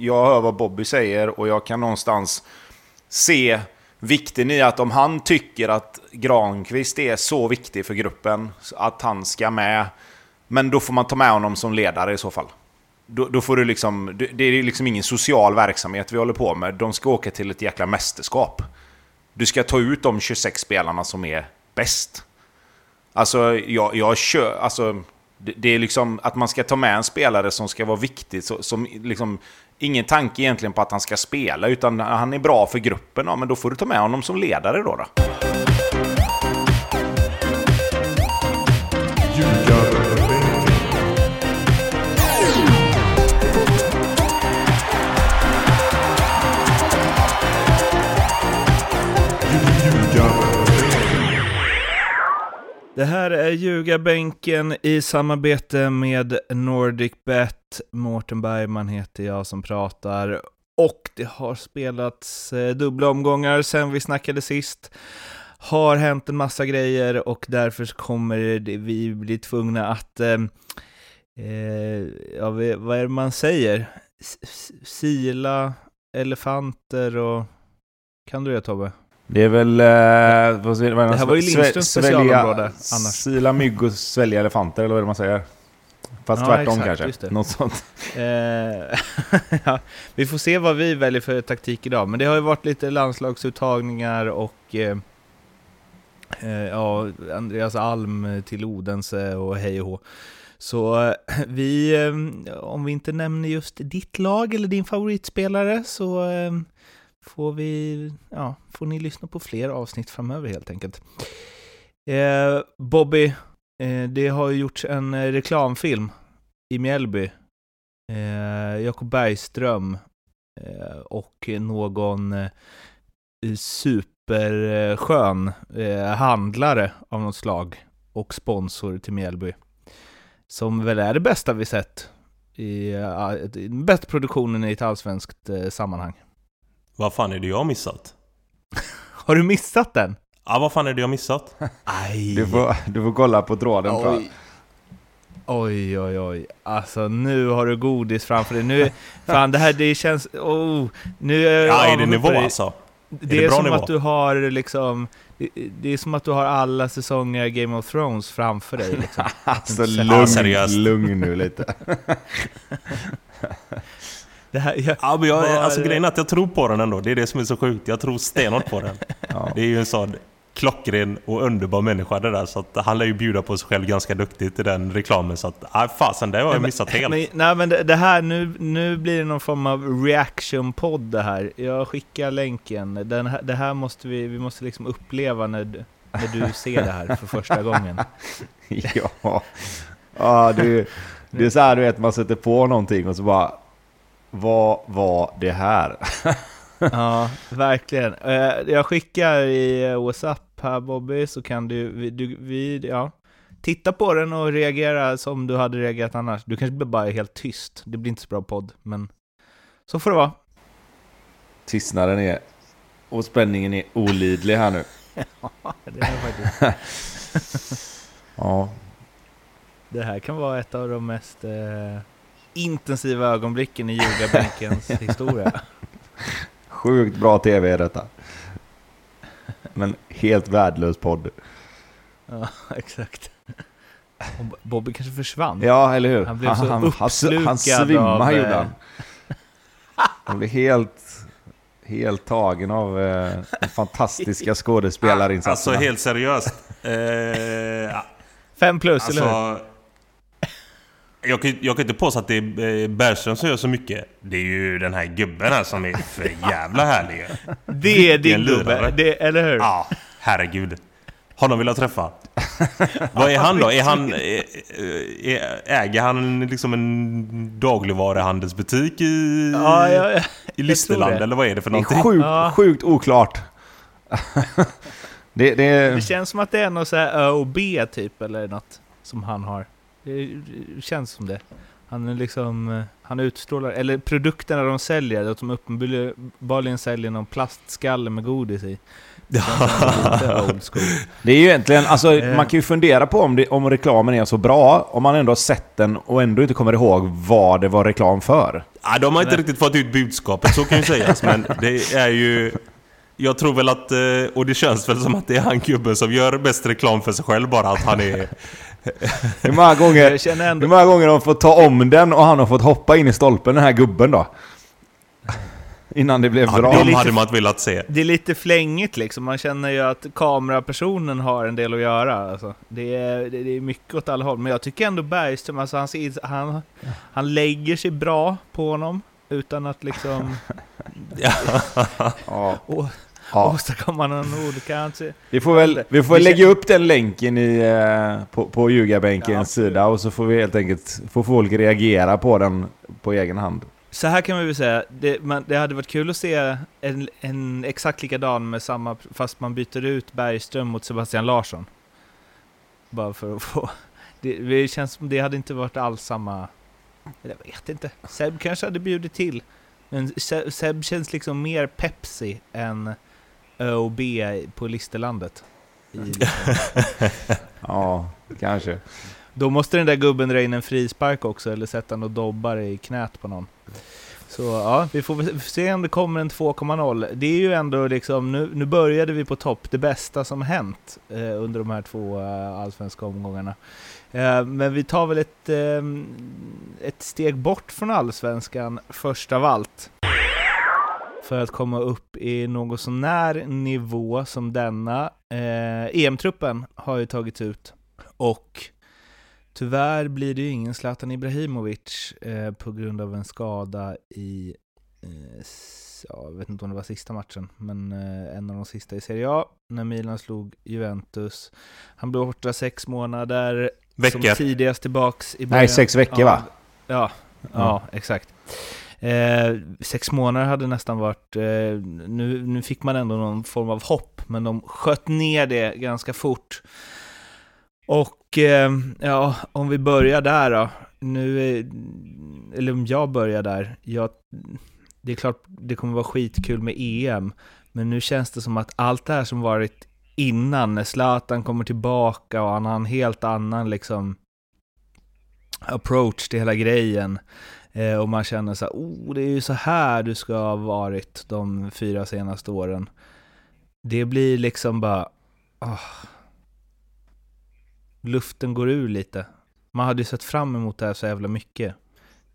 jag hör vad Bobby säger och jag kan någonstans se vikten i att om han tycker att Granqvist är så viktig för gruppen att han ska med, men då får man ta med honom som ledare i så fall. Då, då får du liksom, det är liksom ingen social verksamhet vi håller på med. De ska åka till ett jäkla mästerskap. Du ska ta ut de 26 spelarna som är bäst. Alltså, jag, jag kör... Alltså, det, det är liksom att man ska ta med en spelare som ska vara viktig. Som liksom, ingen tanke egentligen på att han ska spela, utan han är bra för gruppen. Ja, men då får du ta med honom som ledare då. då. Det här är Ljugarbänken i samarbete med NordicBet. Mårten Bergman heter jag som pratar. Och det har spelats eh, dubbla omgångar sen vi snackade sist. Har hänt en massa grejer och därför kommer vi bli tvungna att... Eh, eh ja, vad är det man säger? Sila elefanter och... Kan du det Tobbe? Det är väl... Eh, vad säger, vad det här var ju Lindströms specialområde annars. Sila mygg och svälja elefanter, eller vad är det man säger? Fast ja, tvärtom exakt, kanske. Något sånt. Eh, ja, vi får se vad vi väljer för taktik idag. Men det har ju varit lite landslagsuttagningar och eh, eh, ja, Andreas Alm till Odense och hej och hå. Så eh, vi, om vi inte nämner just ditt lag eller din favoritspelare så får, vi, ja, får ni lyssna på fler avsnitt framöver helt enkelt. Eh, Bobby, eh, det har gjorts en eh, reklamfilm i Mjällby. Eh, Jakob Bergström eh, och någon eh, superskön eh, handlare av något slag och sponsor till Mjällby. Som väl är det bästa vi sett i, eh, i bästa produktionen i ett allsvenskt sammanhang. Vad fan är det jag har missat? har du missat den? Ja, vad fan är det jag har missat? Aj. Du, får, du får kolla på tråden oj. tror jag. Oj, oj, oj. Alltså nu har du godis framför dig. Nu, fan det här, det känns... Oh, nu är ja, är det nivå alltså? Det är, det är som nivå? att du har liksom... Det är som att du har alla säsonger Game of Thrones framför dig. Liksom. alltså lugn, lugn nu lite. Det här, jag, ja, men jag, var... alltså, grejen är att jag tror på den ändå. Det är det som är så sjukt. Jag tror stenhårt på den. ja. Det är ju en sån klockren och underbar människa det där. Så att han lär ju bjuda på sig själv ganska duktigt i den reklamen. Så att, nej fasen, det har jag missat helt. Men, nej men det, det, här, nu, nu blir det någon form av reaction-podd det här. Jag skickar länken. Den här, det här måste vi, vi måste liksom uppleva när, när du ser det här för första gången. ja, ja det, det är så här du vet, man sätter på någonting och så bara vad var det här? ja, verkligen. Eh, jag skickar i WhatsApp här Bobby, så kan du, du vi, ja, titta på den och reagera som du hade reagerat annars. Du kanske blir bara helt tyst. Det blir inte så bra podd, men så får det vara. Tystnaden är, och spänningen är olidlig här nu. ja, det är faktiskt. ja. Det här kan vara ett av de mest eh, intensiva ögonblicken i Ljugarbänkens historia. Sjukt bra tv är detta. Men helt värdelös podd. Ja, exakt. Och Bobby kanske försvann. Ja, eller hur? Han blev så han, uppslukad han svimmade av... gjorde han. Eh, han blev helt, helt tagen av eh, fantastiska skådespelarinsatserna. Alltså helt seriöst. Eh, Fem plus, alltså, eller hur? Jag kan, jag kan inte påstå att det är eh, Bergström som gör så mycket. Det är ju den här gubben här som är för jävla härlig. Det är din gubbe, det, eller hur? Ja, herregud. Honom vill jag träffa. Vad är han då? Är han, är, äger han liksom en dagligvaruhandelsbutik i, ja, ja, ja. i Listerland? Eller vad är det för någonting? Det är sjukt, ja. sjukt oklart. det, det... det känns som att det är något så här Ö och B typ, eller något som han har. Det känns som det. Han är liksom, eh, han utstrålar, eller produkterna de säljer, att de uppenbarligen säljer någon plastskalle med godis i. Det är ju egentligen, alltså eh. man kan ju fundera på om, det, om reklamen är så bra, om man ändå har sett den och ändå inte kommer ihåg vad det var reklam för. Ja, de har inte riktigt fått ut budskapet, så kan ju sägas. men det är ju... Jag tror väl att, eh, och det känns väl som att det är han gubben som gör bäst reklam för sig själv bara, att han är... hur, många gånger, ändå... hur många gånger har de fått ta om den och han har fått hoppa in i stolpen, den här gubben då? Innan det blev ja, bra. De lite, hade man velat se. Det är lite flängigt liksom. Man känner ju att kamerapersonen har en del att göra. Alltså, det, är, det, är mycket åt alla håll. Men jag tycker ändå Bergström, alltså, han, han, han lägger sig bra på honom. Utan att liksom... ja. och, ja. åstadkomma någon olika... Vi får väl, vi får lägga upp den länken i, eh, på, på ljugarbänkens ja, sida och så får vi helt enkelt få folk reagera på den på egen hand. Så här kan man väl säga, det, man, det hade varit kul att se en, en, exakt likadan med samma, fast man byter ut Bergström mot Sebastian Larsson. Bara för att få... Det, det känns som det hade inte varit alls samma... Jag vet inte. Seb kanske hade bjudit till. Men Seb känns liksom mer Pepsi än ÖoB på Listerlandet. Liksom. ja, kanske. Då måste den där gubben dra in en frispark också, eller sätta något dobbar i knät på någon. Så ja, vi får se om det kommer en 2.0. Det är ju ändå liksom, nu, nu började vi på topp, det bästa som hänt eh, under de här två eh, allsvenska omgångarna. Eh, men vi tar väl ett, eh, ett steg bort från allsvenskan först av allt. För att komma upp i någon sån när nivå som denna. Eh, EM-truppen har ju tagits ut och Tyvärr blir det ju ingen Zlatan Ibrahimovic eh, på grund av en skada i, eh, jag vet inte om det var sista matchen, men eh, en av de sista i Serie A, när Milan slog Juventus. Han blev borta sex månader, veckor. som tidigast tillbaks i början. Nej, sex veckor va? Ja, ja, ja exakt. Eh, sex månader hade nästan varit, eh, nu, nu fick man ändå någon form av hopp, men de sköt ner det ganska fort. Och eh, ja, om vi börjar där då. Nu, eller om jag börjar där. Jag, det är klart det kommer vara skitkul med EM. Men nu känns det som att allt det här som varit innan, när Zlatan kommer tillbaka och han har en helt annan liksom approach till hela grejen. Eh, och man känner så här, oh, det är ju så här du ska ha varit de fyra senaste åren. Det blir liksom bara, oh, luften går ur lite. Man hade ju sett fram emot det här så jävla mycket.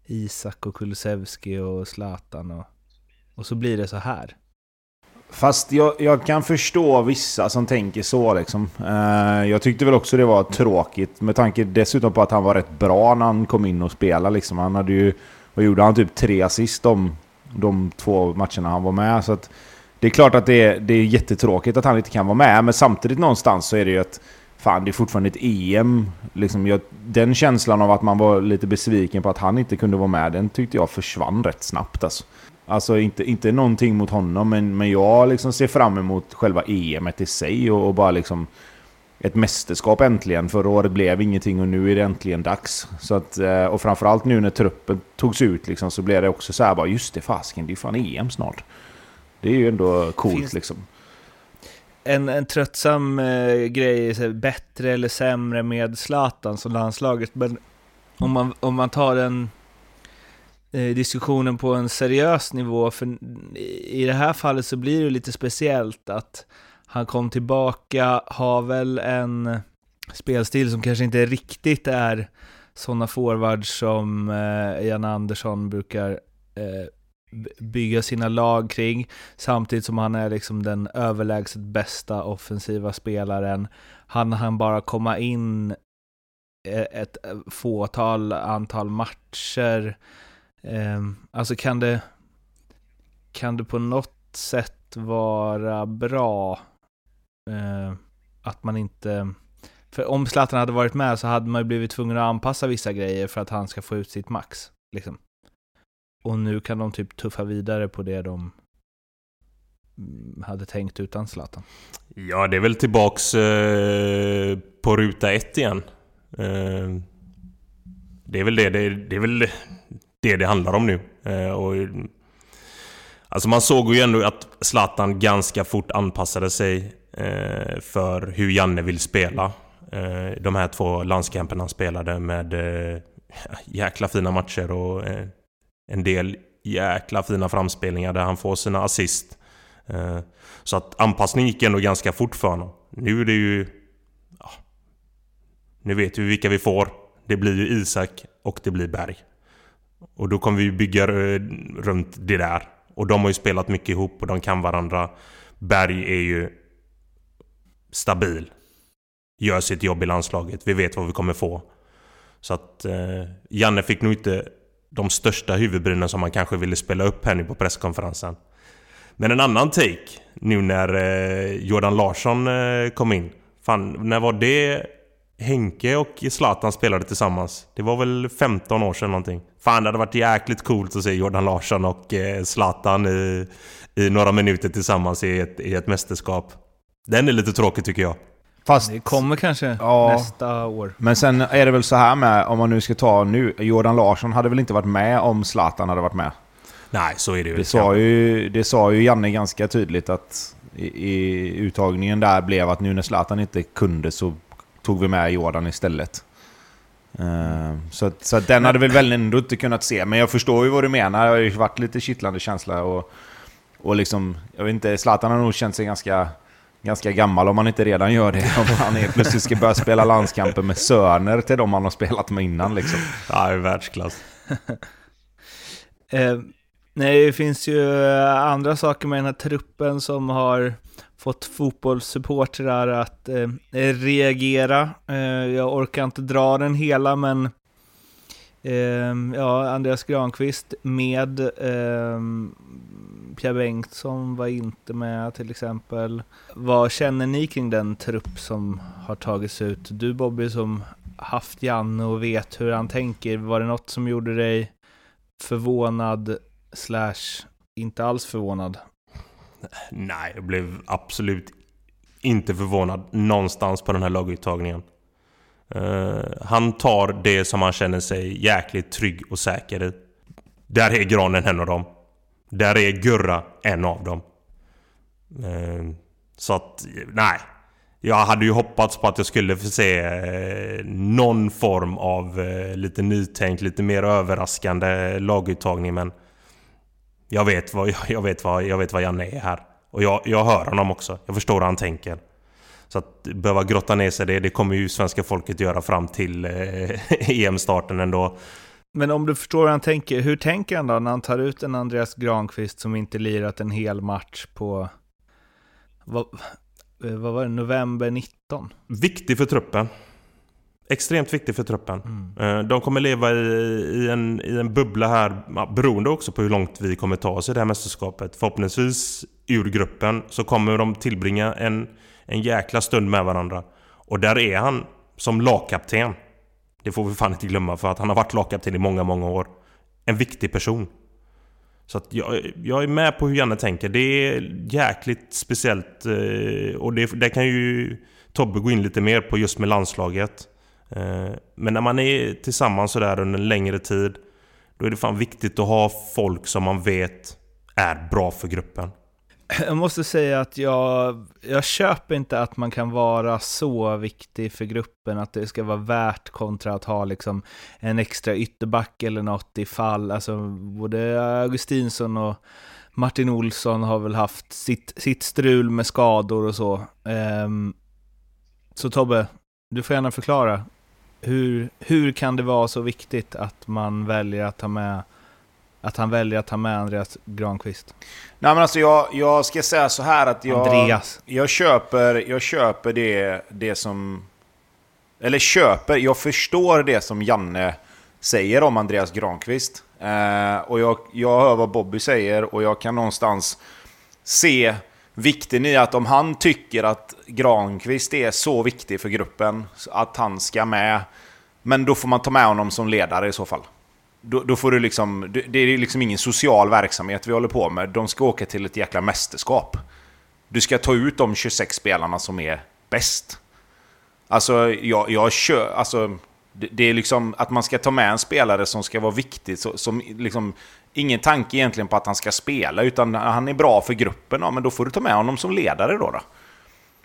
Isak och Kulusevski och Zlatan och, och så blir det så här. Fast jag, jag, kan förstå vissa som tänker så liksom. Eh, jag tyckte väl också det var tråkigt med tanke dessutom på att han var rätt bra när han kom in och spelade liksom. Han hade ju, vad gjorde han? Typ tre assist de, de två matcherna han var med. Så att det är klart att det är, det är jättetråkigt att han inte kan vara med, men samtidigt någonstans så är det ju att Fan, det är fortfarande ett EM. Liksom jag, den känslan av att man var lite besviken på att han inte kunde vara med, den tyckte jag försvann rätt snabbt alltså. Alltså inte, inte någonting mot honom, men, men jag liksom ser fram emot själva EMet i sig och, och bara liksom ett mästerskap äntligen. Förra året blev ingenting och nu är det äntligen dags. Så att, eh, och framförallt nu när truppen togs ut liksom, så blev det också så här bara just det, fasken, det är fan EM snart. Det är ju ändå coolt Finns, liksom en, en tröttsam eh, grej, så bättre eller sämre med Zlatan som landslaget. Men om man, om man tar den Eh, diskussionen på en seriös nivå, för i det här fallet så blir det lite speciellt att han kom tillbaka, har väl en spelstil som kanske inte riktigt är sådana forwards som eh, Jan Andersson brukar eh, bygga sina lag kring, samtidigt som han är liksom den överlägset bästa offensiva spelaren. Han han bara komma in eh, ett eh, fåtal antal matcher. Ehm, alltså kan det, kan det på något sätt vara bra eh, att man inte... För om Zlatan hade varit med så hade man ju blivit tvungen att anpassa vissa grejer för att han ska få ut sitt max. Liksom. Och nu kan de typ tuffa vidare på det de mm, hade tänkt utan Zlatan. Ja, det är väl tillbaks eh, på ruta ett igen. Eh, det är väl det det, det är väl det det handlar om nu. Eh, och, Alltså man såg ju ändå att Zlatan ganska fort anpassade sig eh, för hur Janne vill spela. Eh, de här två landskamperna han spelade med eh, jäkla fina matcher och eh, en del jäkla fina framspelningar där han får sina assist. Eh, så att anpassningen gick ändå ganska fort för honom. Nu är det ju... Ja, nu vet vi vilka vi får. Det blir ju Isak och det blir Berg. Och då kommer vi bygga eh, runt det där. Och de har ju spelat mycket ihop och de kan varandra. Berg är ju stabil. Gör sitt jobb i landslaget. Vi vet vad vi kommer få. Så att eh, Janne fick nog inte de största huvudbrynen som man kanske ville spela upp här nu på presskonferensen. Men en annan take nu när eh, Jordan Larsson eh, kom in. Fan, när var det Henke och Zlatan spelade tillsammans? Det var väl 15 år sedan någonting. Fan, det hade varit jäkligt coolt att se Jordan Larsson och eh, Zlatan i, i några minuter tillsammans i ett, i ett mästerskap. Den är lite tråkig tycker jag. Fast, det kommer kanske ja, nästa år. Men sen är det väl så här med, om man nu ska ta nu, Jordan Larsson hade väl inte varit med om Zlatan hade varit med? Nej, så är det ju. Det sa ju, det sa ju Janne ganska tydligt att i, i uttagningen där blev att nu när Zlatan inte kunde så tog vi med Jordan istället. Uh, så, så den hade vi väl ändå inte kunnat se. Men jag förstår ju vad du menar. Det har ju varit lite kittlande känsla. Och, och liksom, jag vet inte, Zlatan har nog känt sig ganska, ganska gammal om han inte redan gör det. Om han är plötsligt ska börja spela landskamper med söner till de han har spelat med innan. Liksom. Ja, det är världsklass. uh, Nej, det finns ju eh, andra saker med den här truppen som har fått fotbollssupportrar att eh, reagera. Eh, jag orkar inte dra den hela, men eh, ja, Andreas Granqvist med eh, Pierre Bengtsson var inte med till exempel. Vad känner ni kring den trupp som har tagits ut? Du Bobby som haft Janne och vet hur han tänker, var det något som gjorde dig förvånad slash inte alls förvånad? Nej, jag blev absolut inte förvånad någonstans på den här laguttagningen. Uh, han tar det som han känner sig jäkligt trygg och säker i. Där är Granen en av dem. Där är Gurra en av dem. Uh, så att, nej. Jag hade ju hoppats på att jag skulle få se uh, någon form av lite nytänkt, lite mer överraskande laguttagning men jag vet vad, jag vet vad, jag vet vad Janne är här. Och jag, jag hör honom också. Jag förstår hur han tänker. Så att behöva grotta ner sig det, det kommer ju svenska folket göra fram till eh, EM-starten ändå. Men om du förstår hur han tänker, hur tänker han då när han tar ut en Andreas Granqvist som inte lirat en hel match på, vad, eh, vad var det, november 19? Viktig för truppen. Extremt viktig för truppen. Mm. Eh, de kommer leva i, i, en, i en bubbla här, beroende också på hur långt vi kommer ta oss i det här mästerskapet. Förhoppningsvis ur gruppen så kommer de tillbringa en, en jäkla stund med varandra. Och där är han som lagkapten. Det får vi fan inte glömma för att han har varit lagkapten i många, många år. En viktig person. Så att jag, jag är med på hur Janne tänker. Det är jäkligt speciellt. Eh, och det, det kan ju Tobbe gå in lite mer på just med landslaget. Eh, men när man är tillsammans sådär under en längre tid Då är det fan viktigt att ha folk som man vet är bra för gruppen. Jag måste säga att jag, jag köper inte att man kan vara så viktig för gruppen att det ska vara värt kontra att ha liksom en extra ytterback eller något ifall, alltså både Augustinsson och Martin Olsson har väl haft sitt, sitt strul med skador och så. Um, så Tobbe, du får gärna förklara hur, hur kan det vara så viktigt att man väljer att ta med att han väljer att ta med Andreas Granqvist? Nej men alltså jag, jag ska säga så här att jag, Andreas. jag köper, jag köper det, det som... Eller köper, jag förstår det som Janne säger om Andreas Granqvist. Eh, och jag, jag hör vad Bobby säger och jag kan någonstans se vikten i att om han tycker att Granqvist är så viktig för gruppen att han ska med, men då får man ta med honom som ledare i så fall. Då, då får du liksom, det är liksom ingen social verksamhet vi håller på med. De ska åka till ett jäkla mästerskap. Du ska ta ut de 26 spelarna som är bäst. Alltså, jag, jag kör... Alltså, det, är liksom att man ska ta med en spelare som ska vara viktig, så, som liksom... Ingen tanke egentligen på att han ska spela, utan han är bra för gruppen, ja, men då får du ta med honom som ledare då. då.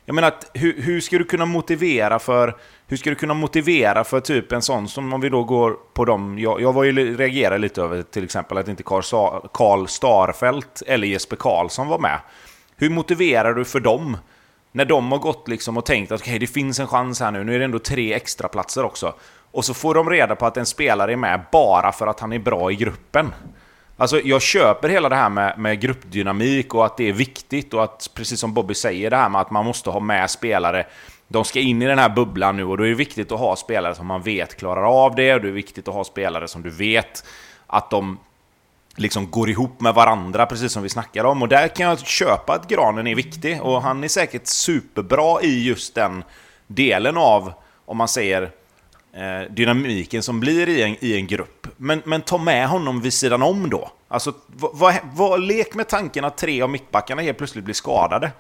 Jag menar, att, hur, hur ska du kunna motivera för... Hur ska du kunna motivera för typ en sån som om vi då går på dem... Jag, jag var ju reagerade lite över till exempel att inte Karl Starfelt eller Jesper Karlsson var med. Hur motiverar du för dem? När de har gått liksom och tänkt att okay, det finns en chans här nu, nu är det ändå tre extra platser också. Och så får de reda på att en spelare är med bara för att han är bra i gruppen. Alltså jag köper hela det här med, med gruppdynamik och att det är viktigt och att, precis som Bobby säger, det här med att man måste ha med spelare. De ska in i den här bubblan nu och då är det viktigt att ha spelare som man vet klarar av det och det är viktigt att ha spelare som du vet att de liksom går ihop med varandra, precis som vi snackade om. Och där kan jag köpa att Granen är viktig och han är säkert superbra i just den delen av, om man säger, eh, dynamiken som blir i en, i en grupp. Men, men ta med honom vid sidan om då. Alltså, vad, vad, lek med tanken att tre av mittbackarna helt plötsligt blir skadade.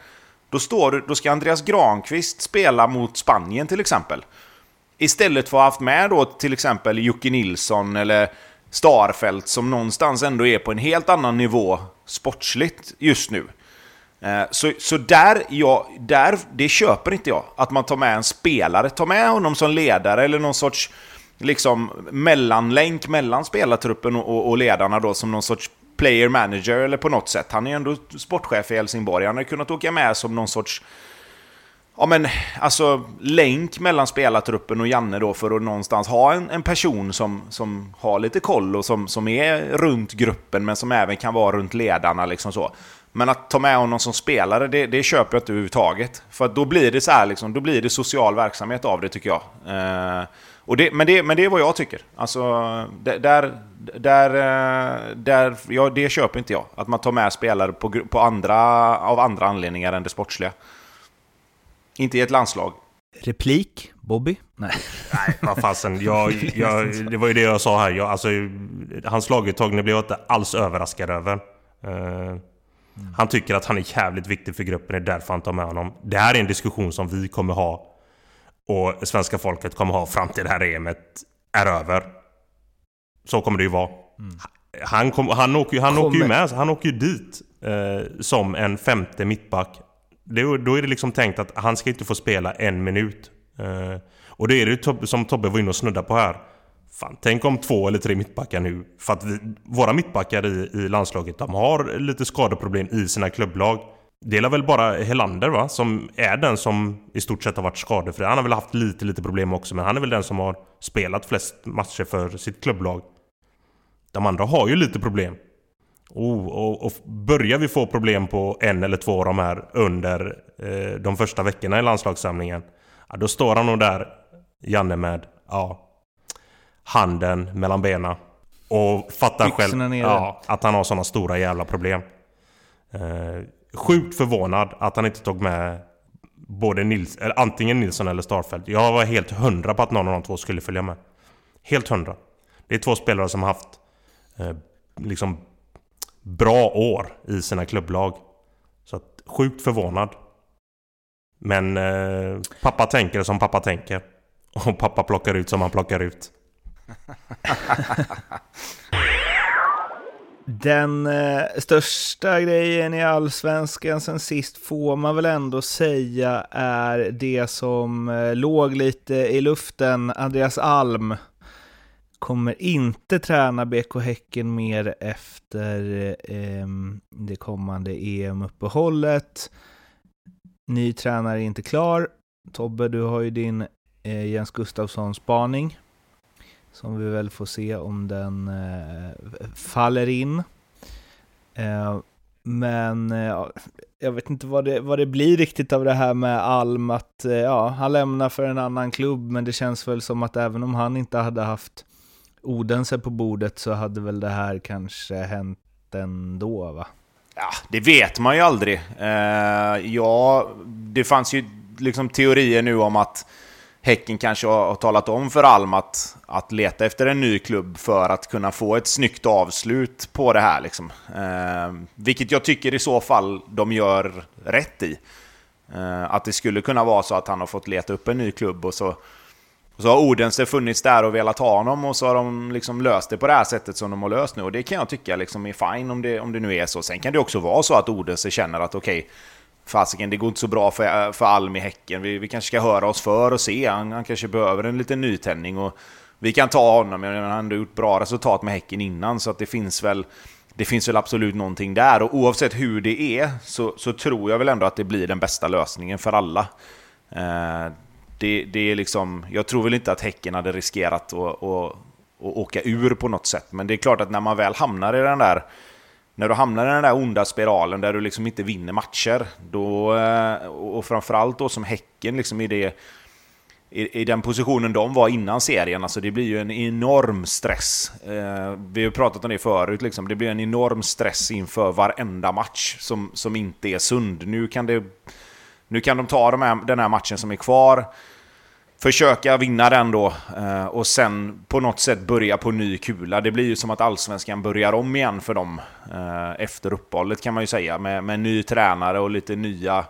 Då, står, då ska Andreas Granqvist spela mot Spanien till exempel. Istället för att ha haft med då till exempel Jocke Nilsson eller Starfelt som någonstans ändå är på en helt annan nivå sportsligt just nu. Eh, så, så där, ja, där, det köper inte jag. Att man tar med en spelare, tar med honom som ledare eller någon sorts liksom, mellanlänk mellan spelartruppen och, och, och ledarna då som någon sorts player manager eller på något sätt. Han är ändå sportchef i Helsingborg. Han har kunnat åka med som någon sorts ja, men, alltså, länk mellan spelartruppen och Janne då för att någonstans ha en, en person som, som har lite koll och som, som är runt gruppen men som även kan vara runt ledarna. Liksom så. Men att ta med honom som spelare, det, det köper jag inte överhuvudtaget. För då blir det så här, liksom, då blir det social verksamhet av det tycker jag. Eh, och det, men, det, men det är vad jag tycker. Alltså, där, där, eh, där, ja, det köper inte jag. Att man tar med spelare på, på andra, av andra anledningar än det sportsliga. Inte i ett landslag. Replik? Bobby? Nej. Nej, vad fasen. Jag, jag, det var ju det jag sa här. Jag, alltså, hans laguttagning blev jag inte alls överraskad över. Uh, Mm. Han tycker att han är jävligt viktig för gruppen, det är därför han tar med honom. Det här är en diskussion som vi kommer ha och svenska folket kommer ha fram till det här EMet är över. Så kommer det ju vara. Mm. Han, kom, han, åker, han åker ju med, han åker ju dit eh, som en femte mittback. Det, då är det liksom tänkt att han ska inte få spela en minut. Eh, och det är det som Tobbe var inne och snudda på här. Fan, tänk om två eller tre mittbackar nu. För att vi, våra mittbackar i, i landslaget, de har lite skadeproblem i sina klubblag. Det är väl bara Helander va? Som är den som i stort sett har varit skadefri. Han har väl haft lite, lite problem också, men han är väl den som har spelat flest matcher för sitt klubblag. De andra har ju lite problem. Oh, och, och börjar vi få problem på en eller två av de här under eh, de första veckorna i landslagssamlingen. Ja, då står han nog där, Janne, med ja, handen mellan benen. Och fattar själv ja, att han har sådana stora jävla problem. Eh, sjukt förvånad att han inte tog med både Nils, eller antingen Nilsson eller Starfelt. Jag var helt hundra på att någon av de två skulle följa med. Helt hundra. Det är två spelare som har haft eh, liksom bra år i sina klubblag. Så att, sjukt förvånad. Men eh, pappa tänker som pappa tänker. Och pappa plockar ut som han plockar ut. Den eh, största grejen i allsvenskan sen sist får man väl ändå säga är det som eh, låg lite i luften. Andreas Alm kommer inte träna BK Häcken mer efter eh, det kommande EM-uppehållet. Ny tränare är inte klar. Tobbe, du har ju din eh, Jens Gustafsson-spaning. Som vi väl får se om den eh, faller in. Eh, men eh, jag vet inte vad det, vad det blir riktigt av det här med Alm, att eh, ja, han lämnar för en annan klubb, men det känns väl som att även om han inte hade haft Odense på bordet så hade väl det här kanske hänt ändå, va? Ja, det vet man ju aldrig. Eh, ja, det fanns ju liksom teorier nu om att Häcken kanske har talat om för Alm att, att leta efter en ny klubb för att kunna få ett snyggt avslut på det här. Liksom. Eh, vilket jag tycker i så fall de gör rätt i. Eh, att det skulle kunna vara så att han har fått leta upp en ny klubb och så, och så har Odense funnits där och velat ha honom och så har de liksom löst det på det här sättet som de har löst nu. Och det kan jag tycka liksom är fine om det, om det nu är så. Sen kan det också vara så att Odense känner att okej, okay, fasiken, det går inte så bra för, för Alm i Häcken. Vi, vi kanske ska höra oss för och se. Han, han kanske behöver en liten nytändning. Och vi kan ta honom. Jag menar, han har ändå gjort bra resultat med Häcken innan, så att det finns väl... Det finns väl absolut någonting där och oavsett hur det är så, så tror jag väl ändå att det blir den bästa lösningen för alla. Eh, det, det är liksom, jag tror väl inte att Häcken hade riskerat att, att, att åka ur på något sätt, men det är klart att när man väl hamnar i den där när du hamnar i den där onda spiralen där du liksom inte vinner matcher, då, eh, och framförallt då som Häcken liksom i, det, i, i den positionen de var innan serien, alltså det blir ju en enorm stress. Eh, vi har pratat om det förut, liksom. det blir en enorm stress inför varenda match som, som inte är sund. Nu kan, det, nu kan de ta de här, den här matchen som är kvar, försöka vinna den då eh, och sen på något sätt börja på ny kula. Det blir ju som att allsvenskan börjar om igen för dem eh, efter uppehållet kan man ju säga. Med, med ny tränare och lite nya,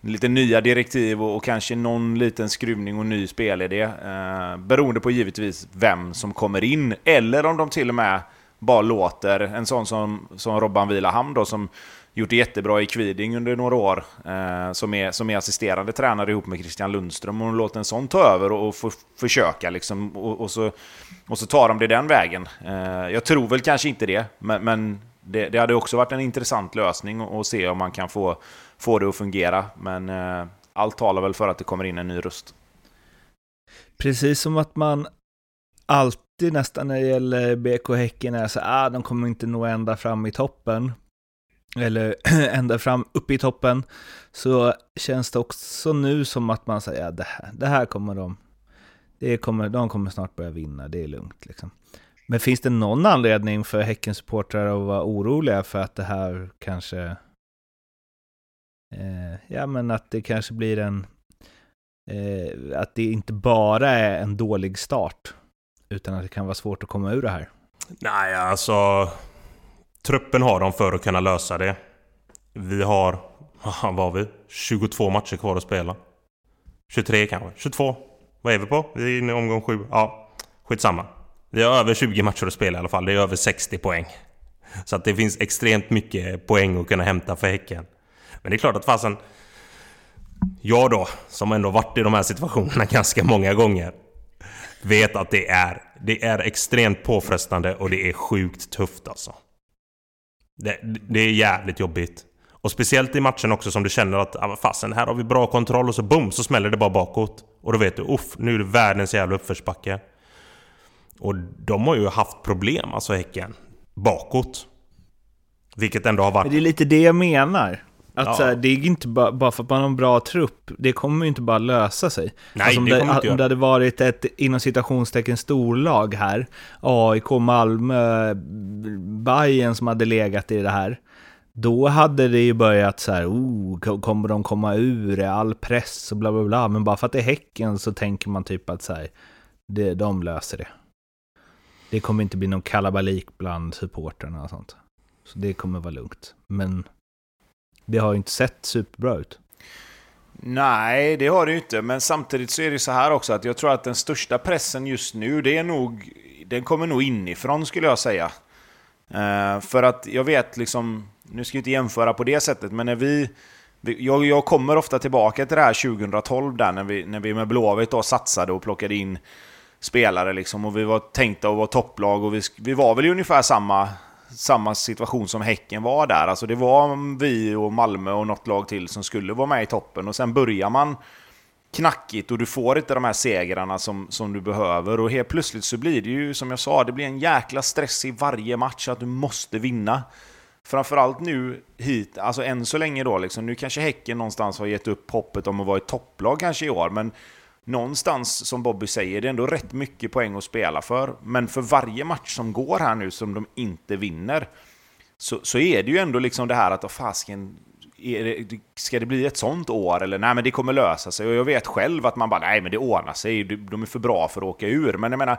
lite nya direktiv och, och kanske någon liten skruvning och ny spelidé. Eh, beroende på givetvis vem som kommer in. Eller om de till och med bara låter en sån som, som Robban Vilahamn då som gjort det jättebra i Kviding under några år, eh, som, är, som är assisterande tränare ihop med Christian Lundström. Och låter en sån ta över och, och få försöka liksom, och, och, så, och så tar de det den vägen. Eh, jag tror väl kanske inte det, men, men det, det, hade också varit en intressant lösning att se om man kan få, få det att fungera. Men eh, allt talar väl för att det kommer in en ny röst. Precis som att man alltid nästan när det gäller BK Häcken är så att ah, de kommer inte nå ända fram i toppen eller ända fram upp i toppen, så känns det också nu som att man säger, ja, det, här, det här kommer de, det kommer, de kommer snart börja vinna, det är lugnt liksom. Men finns det någon anledning för Häckensupportrar att vara oroliga för att det här kanske, eh, ja men att det kanske blir en, eh, att det inte bara är en dålig start, utan att det kan vara svårt att komma ur det här? Nej, alltså Truppen har de för att kunna lösa det. Vi har, vad var vi? 22 matcher kvar att spela. 23 kanske? 22? Vad är vi på? Vi är inne i omgång 7. Ja, skitsamma. Vi har över 20 matcher att spela i alla fall. Det är över 60 poäng. Så att det finns extremt mycket poäng att kunna hämta för Häcken. Men det är klart att fasen... Jag då, som ändå varit i de här situationerna ganska många gånger, vet att det är, det är extremt påfrestande och det är sjukt tufft alltså. Det, det är jävligt jobbigt. Och speciellt i matchen också som du känner att ah, fasen, här har vi bra kontroll och så boom så smäller det bara bakåt. Och då vet du, uff, nu är det världens jävla uppförsbacke. Och de har ju haft problem, alltså Häcken, bakåt. Vilket ändå har varit... Men det är lite det jag menar. Att ja. så här, det är inte bara, bara för att man har en bra trupp, det kommer ju inte bara lösa sig. Nej, alltså, om, det, det om det hade varit ett inom citationstecken storlag här, AIK, Malmö, Bayern som hade legat i det här, då hade det ju börjat så här, oh, kommer de komma ur, all press och bla bla bla. Men bara för att det är Häcken så tänker man typ att så här, det, de löser det. Det kommer inte bli någon kalabalik bland supporterna och sånt. Så det kommer vara lugnt. Men det har ju inte sett superbra ut. Nej, det har det ju inte. Men samtidigt så är det så här också att jag tror att den största pressen just nu, det är nog... Den kommer nog inifrån skulle jag säga. Uh, för att jag vet liksom... Nu ska jag inte jämföra på det sättet, men när vi... Jag, jag kommer ofta tillbaka till det här 2012 där när vi, när vi med Blåvitt då satsade och plockade in spelare liksom. Och vi var tänkta att vara topplag och vi, vi var väl i ungefär samma samma situation som Häcken var där. Alltså det var vi och Malmö och något lag till som skulle vara med i toppen. Och sen börjar man knackigt och du får inte de här segrarna som, som du behöver. Och helt plötsligt så blir det ju, som jag sa, det blir en jäkla stress i varje match att du måste vinna. Framförallt nu hit, alltså än så länge då liksom. Nu kanske Häcken någonstans har gett upp hoppet om att vara ett topplag kanske i år, men någonstans, som Bobby säger, det är ändå rätt mycket poäng att spela för. Men för varje match som går här nu som de inte vinner, så, så är det ju ändå liksom det här att, fasken, det, ska det bli ett sånt år? Eller nej, men det kommer lösa sig. Och jag vet själv att man bara, nej, men det ordnar sig. De är för bra för att åka ur. Men jag menar,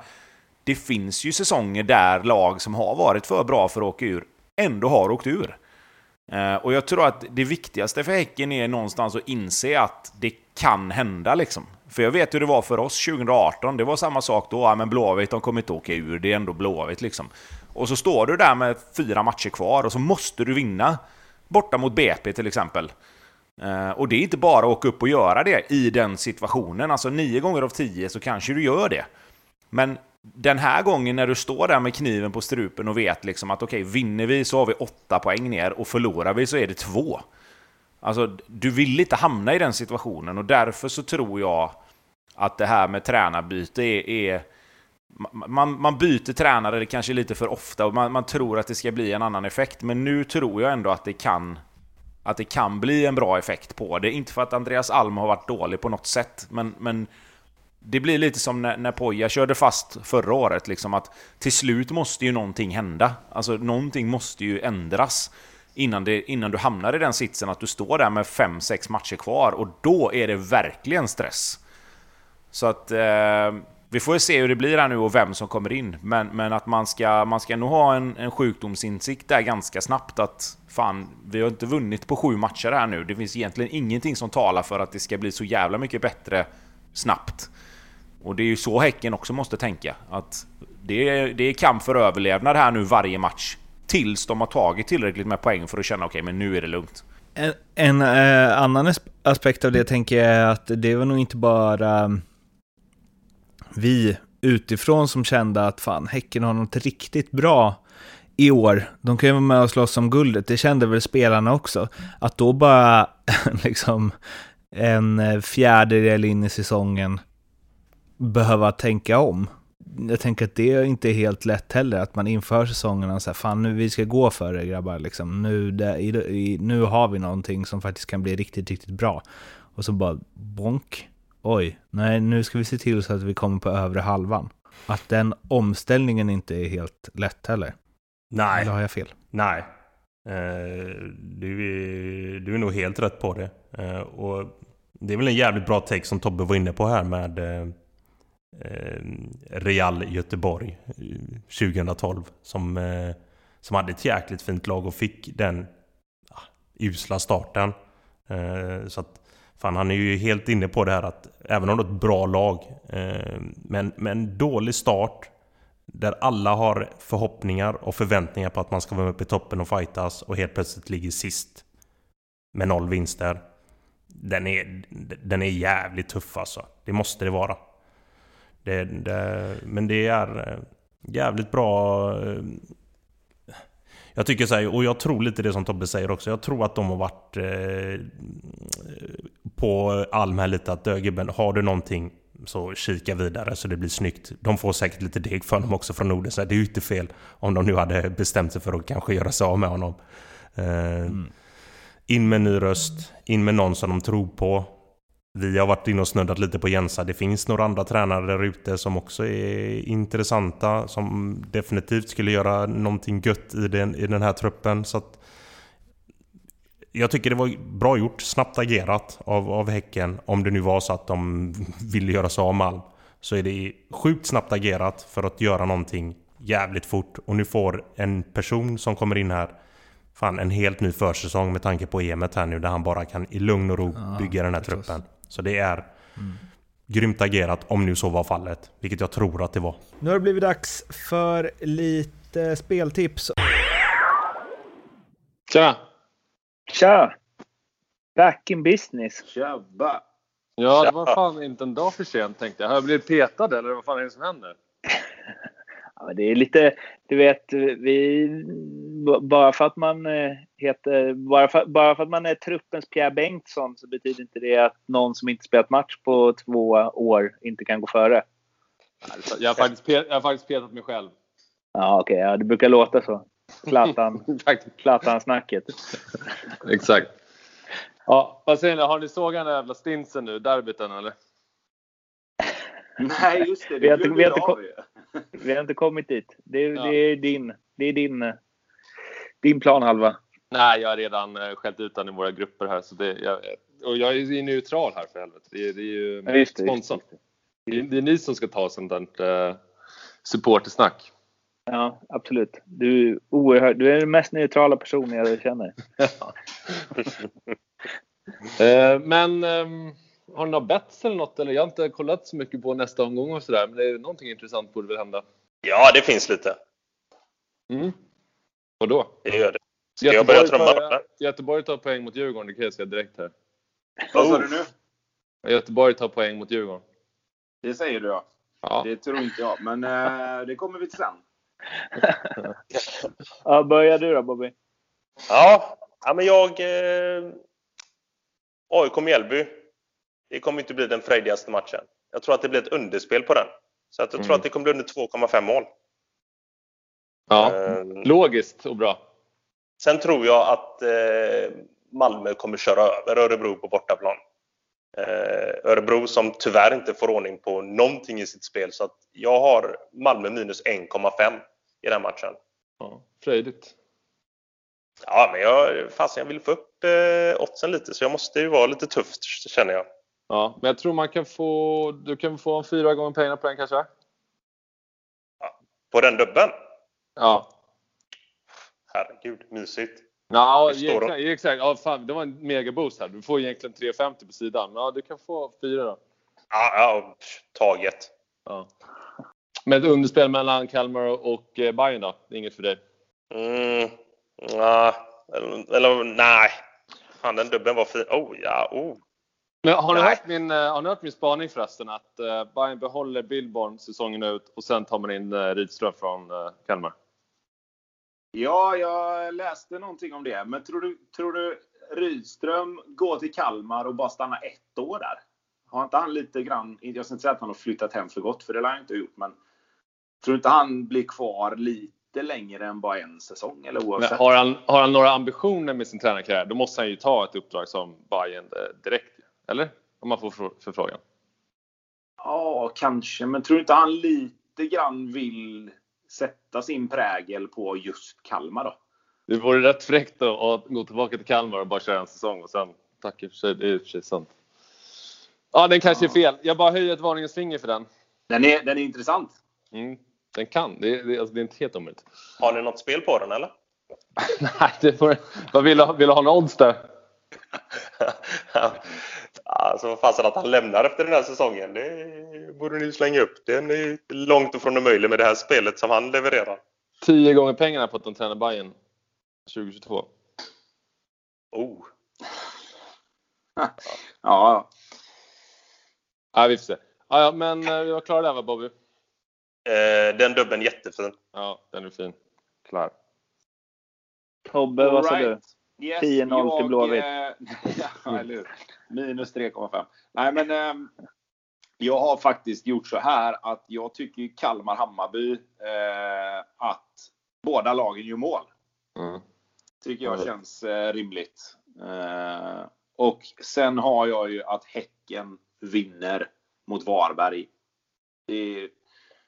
det finns ju säsonger där lag som har varit för bra för att åka ur ändå har åkt ur. Eh, och jag tror att det viktigaste för Häcken är någonstans att inse att det kan hända liksom. För jag vet hur det var för oss 2018. Det var samma sak då. Ja, men Blåvitt, de kommer inte åka ur. Det är ändå Blåvitt liksom. Och så står du där med fyra matcher kvar och så måste du vinna. Borta mot BP till exempel. Eh, och det är inte bara att åka upp och göra det i den situationen. Alltså nio gånger av tio så kanske du gör det. Men den här gången när du står där med kniven på strupen och vet liksom att okej, okay, vinner vi så har vi åtta poäng ner och förlorar vi så är det två. Alltså, du vill inte hamna i den situationen och därför så tror jag att det här med tränarbyte är, är man, man byter tränare kanske lite för ofta och man, man, tror att det ska bli en annan effekt. Men nu tror jag ändå att det kan att det kan bli en bra effekt på det. Inte för att Andreas Alm har varit dålig på något sätt, men, men det blir lite som när, när Poja körde fast förra året, liksom att till slut måste ju någonting hända. Alltså någonting måste ju ändras innan, det, innan du hamnar i den sitsen att du står där med 5-6 matcher kvar och då är det verkligen stress. Så att eh, vi får ju se hur det blir här nu och vem som kommer in. Men, men att man ska, man ska nog ha en, en sjukdomsinsikt där ganska snabbt att fan, vi har inte vunnit på sju matcher här nu. Det finns egentligen ingenting som talar för att det ska bli så jävla mycket bättre snabbt. Och det är ju så Häcken också måste tänka. Att det är, det är kamp för överlevnad här nu varje match. Tills de har tagit tillräckligt med poäng för att känna okej, okay, men nu är det lugnt. En, en eh, annan aspekt av det tänker jag är att det var nog inte bara vi utifrån som kände att fan, Häcken har något riktigt bra i år. De kan ju vara med och slåss om guldet, det kände väl spelarna också. Att då bara liksom en fjärdedel in i säsongen behöva tänka om. Jag tänker att det inte är helt lätt heller, att man inför säsongerna och säger fan nu vi ska gå för det grabbar, liksom. nu, det, i, nu har vi någonting som faktiskt kan bli riktigt, riktigt bra. Och så bara bonk, oj, nej nu ska vi se till så att vi kommer på övre halvan. Att den omställningen inte är helt lätt heller. Nej. Eller har jag fel? Nej. Eh, du, är, du är nog helt rätt på det. Eh, och det är väl en jävligt bra text som Tobbe var inne på här med eh, eh Real Göteborg 2012. Som, eh, som hade ett jäkligt fint lag och fick den ah, usla starten. Eh, så att Fan, han är ju helt inne på det här att även om det är ett bra lag, eh, men med en dålig start där alla har förhoppningar och förväntningar på att man ska vara uppe i toppen och fightas och helt plötsligt ligger sist med noll vinster. Den är, den är jävligt tuff alltså. Det måste det vara. Det, det, men det är eh, jävligt bra eh, jag tycker så här, och jag tror lite det som Tobbe säger också. Jag tror att de har varit eh, på Alm här lite att gubben, har du någonting så kika vidare så det blir snyggt. De får säkert lite deg för dem också från Norden. Så det är ju inte fel om de nu hade bestämt sig för att kanske göra sig av med honom. Eh, mm. In med ny röst, in med någon som de tror på. Vi har varit inne och snuddat lite på Jensa. Det finns några andra tränare där ute som också är intressanta. Som definitivt skulle göra någonting gött i den, i den här truppen. Så att jag tycker det var bra gjort, snabbt agerat av, av Häcken. Om det nu var så att de ville göra sig av Malm. Så är det sjukt snabbt agerat för att göra någonting jävligt fort. Och nu får en person som kommer in här fan en helt ny försäsong med tanke på EMet här nu där han bara kan i lugn och ro bygga den här förstås. truppen. Så det är mm. grymt agerat om nu så var fallet. Vilket jag tror att det var. Nu har det blivit dags för lite speltips. Tjena! Tja! Back in business. Tjabba! Ja, det var fan inte en dag för sent tänkte jag. Har jag blivit petad eller vad fan är det som händer? Ja, det är lite, du vet, vi, bara för att man eh, heter, bara för, bara för att man är truppens Pierre Bengtsson så betyder inte det att någon som inte spelat match på två år inte kan gå före. Jag har faktiskt, pet, jag har faktiskt petat mig själv. Ja, okej. Okay, ja, det brukar låta så. Zlatan-snacket. Exakt. Ja, vad säger ni? Har ni sågat den jävla stinsen nu? Derbyten eller? Nej, just det. det vi, har inte, vi, har inte kom, vi har inte kommit dit. Det, ja. det är din, det är din, din planhalva. Nej, jag har redan eh, skällt ut den i våra grupper här. Så det, jag, och jag är ju neutral här för helvete. Det, det är ju ja, sponsorn. Det, det, är ni som ska ta sånt där uh, supportersnack. Ja, absolut. Du är, oerhört, du är den mest neutrala personen jag känner. eh, men eh, har ni några bets eller något? Eller jag har inte kollat så mycket på nästa omgång och sådär. Men det är någonting intressant borde väl hända? Ja, det finns lite. Mm. Och då? Det gör det. Ska jag börja trumma? Tar, Göteborg tar poäng mot Djurgården, det kan jag säga direkt här. Vad sa du nu? Göteborg tar poäng mot Djurgården. Det säger du ja. ja. Det tror inte jag, men eh, det kommer vi till sen. ja, börja du då Bobby. Ja, ja men jag... Eh, AIK Mjällby. Det kommer inte bli den frejdigaste matchen. Jag tror att det blir ett underspel på den. Så att jag mm. tror att det kommer bli under 2,5 mål. Ja, eh, logiskt och bra. Sen tror jag att eh, Malmö kommer köra över Örebro på bortaplan. Eh, Örebro som tyvärr inte får ordning på någonting i sitt spel. Så att jag har Malmö minus 1,5 i den matchen. Ja, frejdigt. Ja, men jag, fasen, jag vill få upp eh, oddsen lite så jag måste ju vara lite tufft känner jag. Ja, men jag tror man kan få, du kan få en fyra gånger pengarna på den kanske? Ja, på den dubben? Ja. Herregud, mysigt. Ja, exakt. exakt. Ja, fan, det var en megaboost här. Du får egentligen 3,50 på sidan. Ja, du kan få 4 då. Ja, ja taget. Ja. Men ett underspel mellan Kalmar och eh, Bayern då? Inget för dig? Mm, nah, eller, eller nej. Fan, den dubben var fin. Oh, ja, oh. Men har, ni hört min, eh, har ni hört min spaning förresten? Att uh, Bayern behåller Billborn säsongen ut och sen tar man in Rydström från Kalmar? Ja, jag läste någonting om det. Men tror du, tror du Rydström går till Kalmar och bara stannar ett år där? Har inte han lite grann, jag ska inte säga att han har flyttat hem för gott, för det lär han inte ha gjort, men tror du inte han blir kvar lite längre än bara en säsong? Eller oavsett? har, han, har han några ambitioner med sin tränarkarriär, då måste han ju ta ett uppdrag som Bayern eh, direkt. Eller? Om man får förfrågan. Ja, kanske. Men tror du inte han lite grann vill sätta sin prägel på just Kalmar då? Det vore rätt fräckt då att gå tillbaka till Kalmar och bara köra en säsong och sen tack i och för sig. Det är i och för sig sant. Ja, den kanske är fel. Jag bara höjer ett varningens finger för den. Den är, den är intressant. Mm, den kan. Det, det, alltså, det är inte helt omöjligt. Har ni något spel på den eller? Nej, det får, vad vill du, vill du ha en odds där? alltså vad fasen att han lämnar efter den här säsongen. Det borde ni slänga upp. Den är långt ifrån omöjlig med det här spelet som han levererar. Tio gånger pengarna på att de tränar Bayern 2022. Oh. ja. Ja, vi får se. Ja, ja, men eh, vi var klara där va Bobby? Eh, den dubben jättefin. Ja, den är fin. Klar. Tobbe, vad sa du? Yes, 10-0 till Blåvitt. Eh, ja, eller hur? Minus 3,5. Nej, men eh, jag har faktiskt gjort så här att jag tycker Kalmar-Hammarby eh, att båda lagen gör mål. Mm. Tycker jag känns eh, rimligt. Eh, och sen har jag ju att Häcken vinner mot Varberg. Är,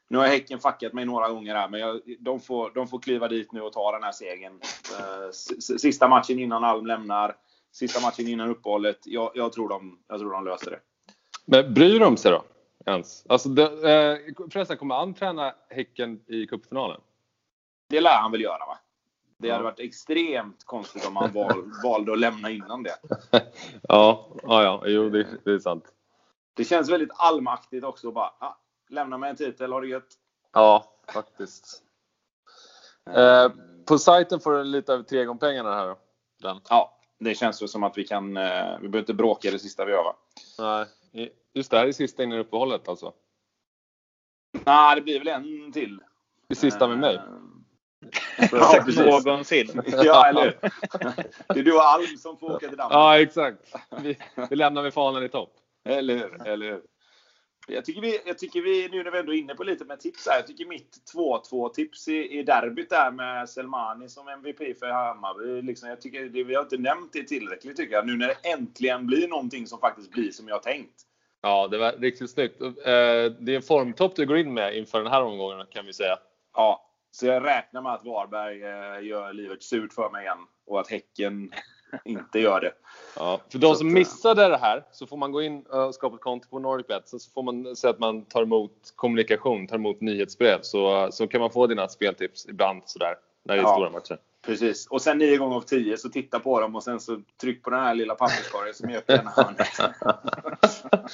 nu har Häcken fuckat mig några gånger här, men jag, de, får, de får kliva dit nu och ta den här segern. Eh, sista matchen innan Alm lämnar. Sista matchen innan uppehållet. Jag, jag, tror, de, jag tror de löser det. Men bryr de sig då? Ens? Alltså, det, eh, förresten, kommer han träna Häcken i cupfinalen? Det lär han väl göra va? Det hade varit extremt konstigt om han val, valde att lämna innan det. ja, ja, ja, jo, det, det är sant. Det känns väldigt allmaktigt också bara ah, lämna mig en titel, har det gött. Ja, faktiskt. Eh, på sajten får du lite över tre gånger pengarna här. Den. Ja, det känns ju som att vi kan, eh, vi behöver inte bråka det sista vi gör va? Nej, just det här är sista innan uppehållet alltså? Nej, det blir väl en till. Det sista med mig? Ja, Någonsin. Ja, eller hur? Det är du och Alm som får åka till Danmark. Ja, exakt. Vi, vi lämnar vi fanen i topp. Eller hur? Eller hur? Jag tycker, vi, jag tycker vi, nu när vi ändå är inne på lite med tips här, jag tycker mitt 2-2 tips i, i derbyt där med Selmani som MVP för Hammarby, liksom, jag tycker det, vi har inte nämnt det tillräckligt tycker jag. Nu när det äntligen blir någonting som faktiskt blir som jag tänkt. Ja, det var riktigt snyggt. Eh, det är en formtopp du går in med inför den här omgången kan vi säga. Ja, så jag räknar med att Varberg eh, gör livet surt för mig igen och att Häcken inte gör det. Ja, för de som missade det här så får man gå in och skapa ett konto på NordicBet. Så får man säga att man tar emot kommunikation, tar emot nyhetsbrev. Så, så kan man få dina speltips ibland sådär när det är ja, stora matcher. Precis. Och sen nio gånger av tio så titta på dem och sen så tryck på den här lilla papperskorgen som gör ena hörnet.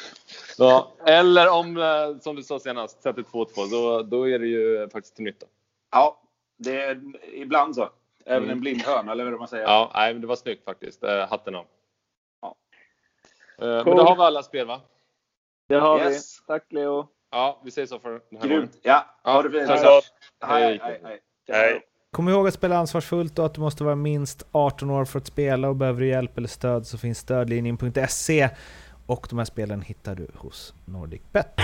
ja, eller om, eh, som du sa senast, sätter 2-2. Då, då är det ju faktiskt till nytta. Ja, det är ibland så. Även mm. en blind hörna eller vad man säger. Ja, nej, det var snyggt faktiskt. Eh, hatten av. Ja. Cool. Eh, men då har vi alla spel va? Det har yes. vi. Tack Leo. Ja, vi säger så för den här Grymt. Ja, ha det fint. Hej, hej, hej. hej. Kom ihåg att spela ansvarsfullt och att du måste vara minst 18 år för att spela och behöver du hjälp eller stöd så finns stödlinjen.se och de här spelen hittar du hos NordicBet.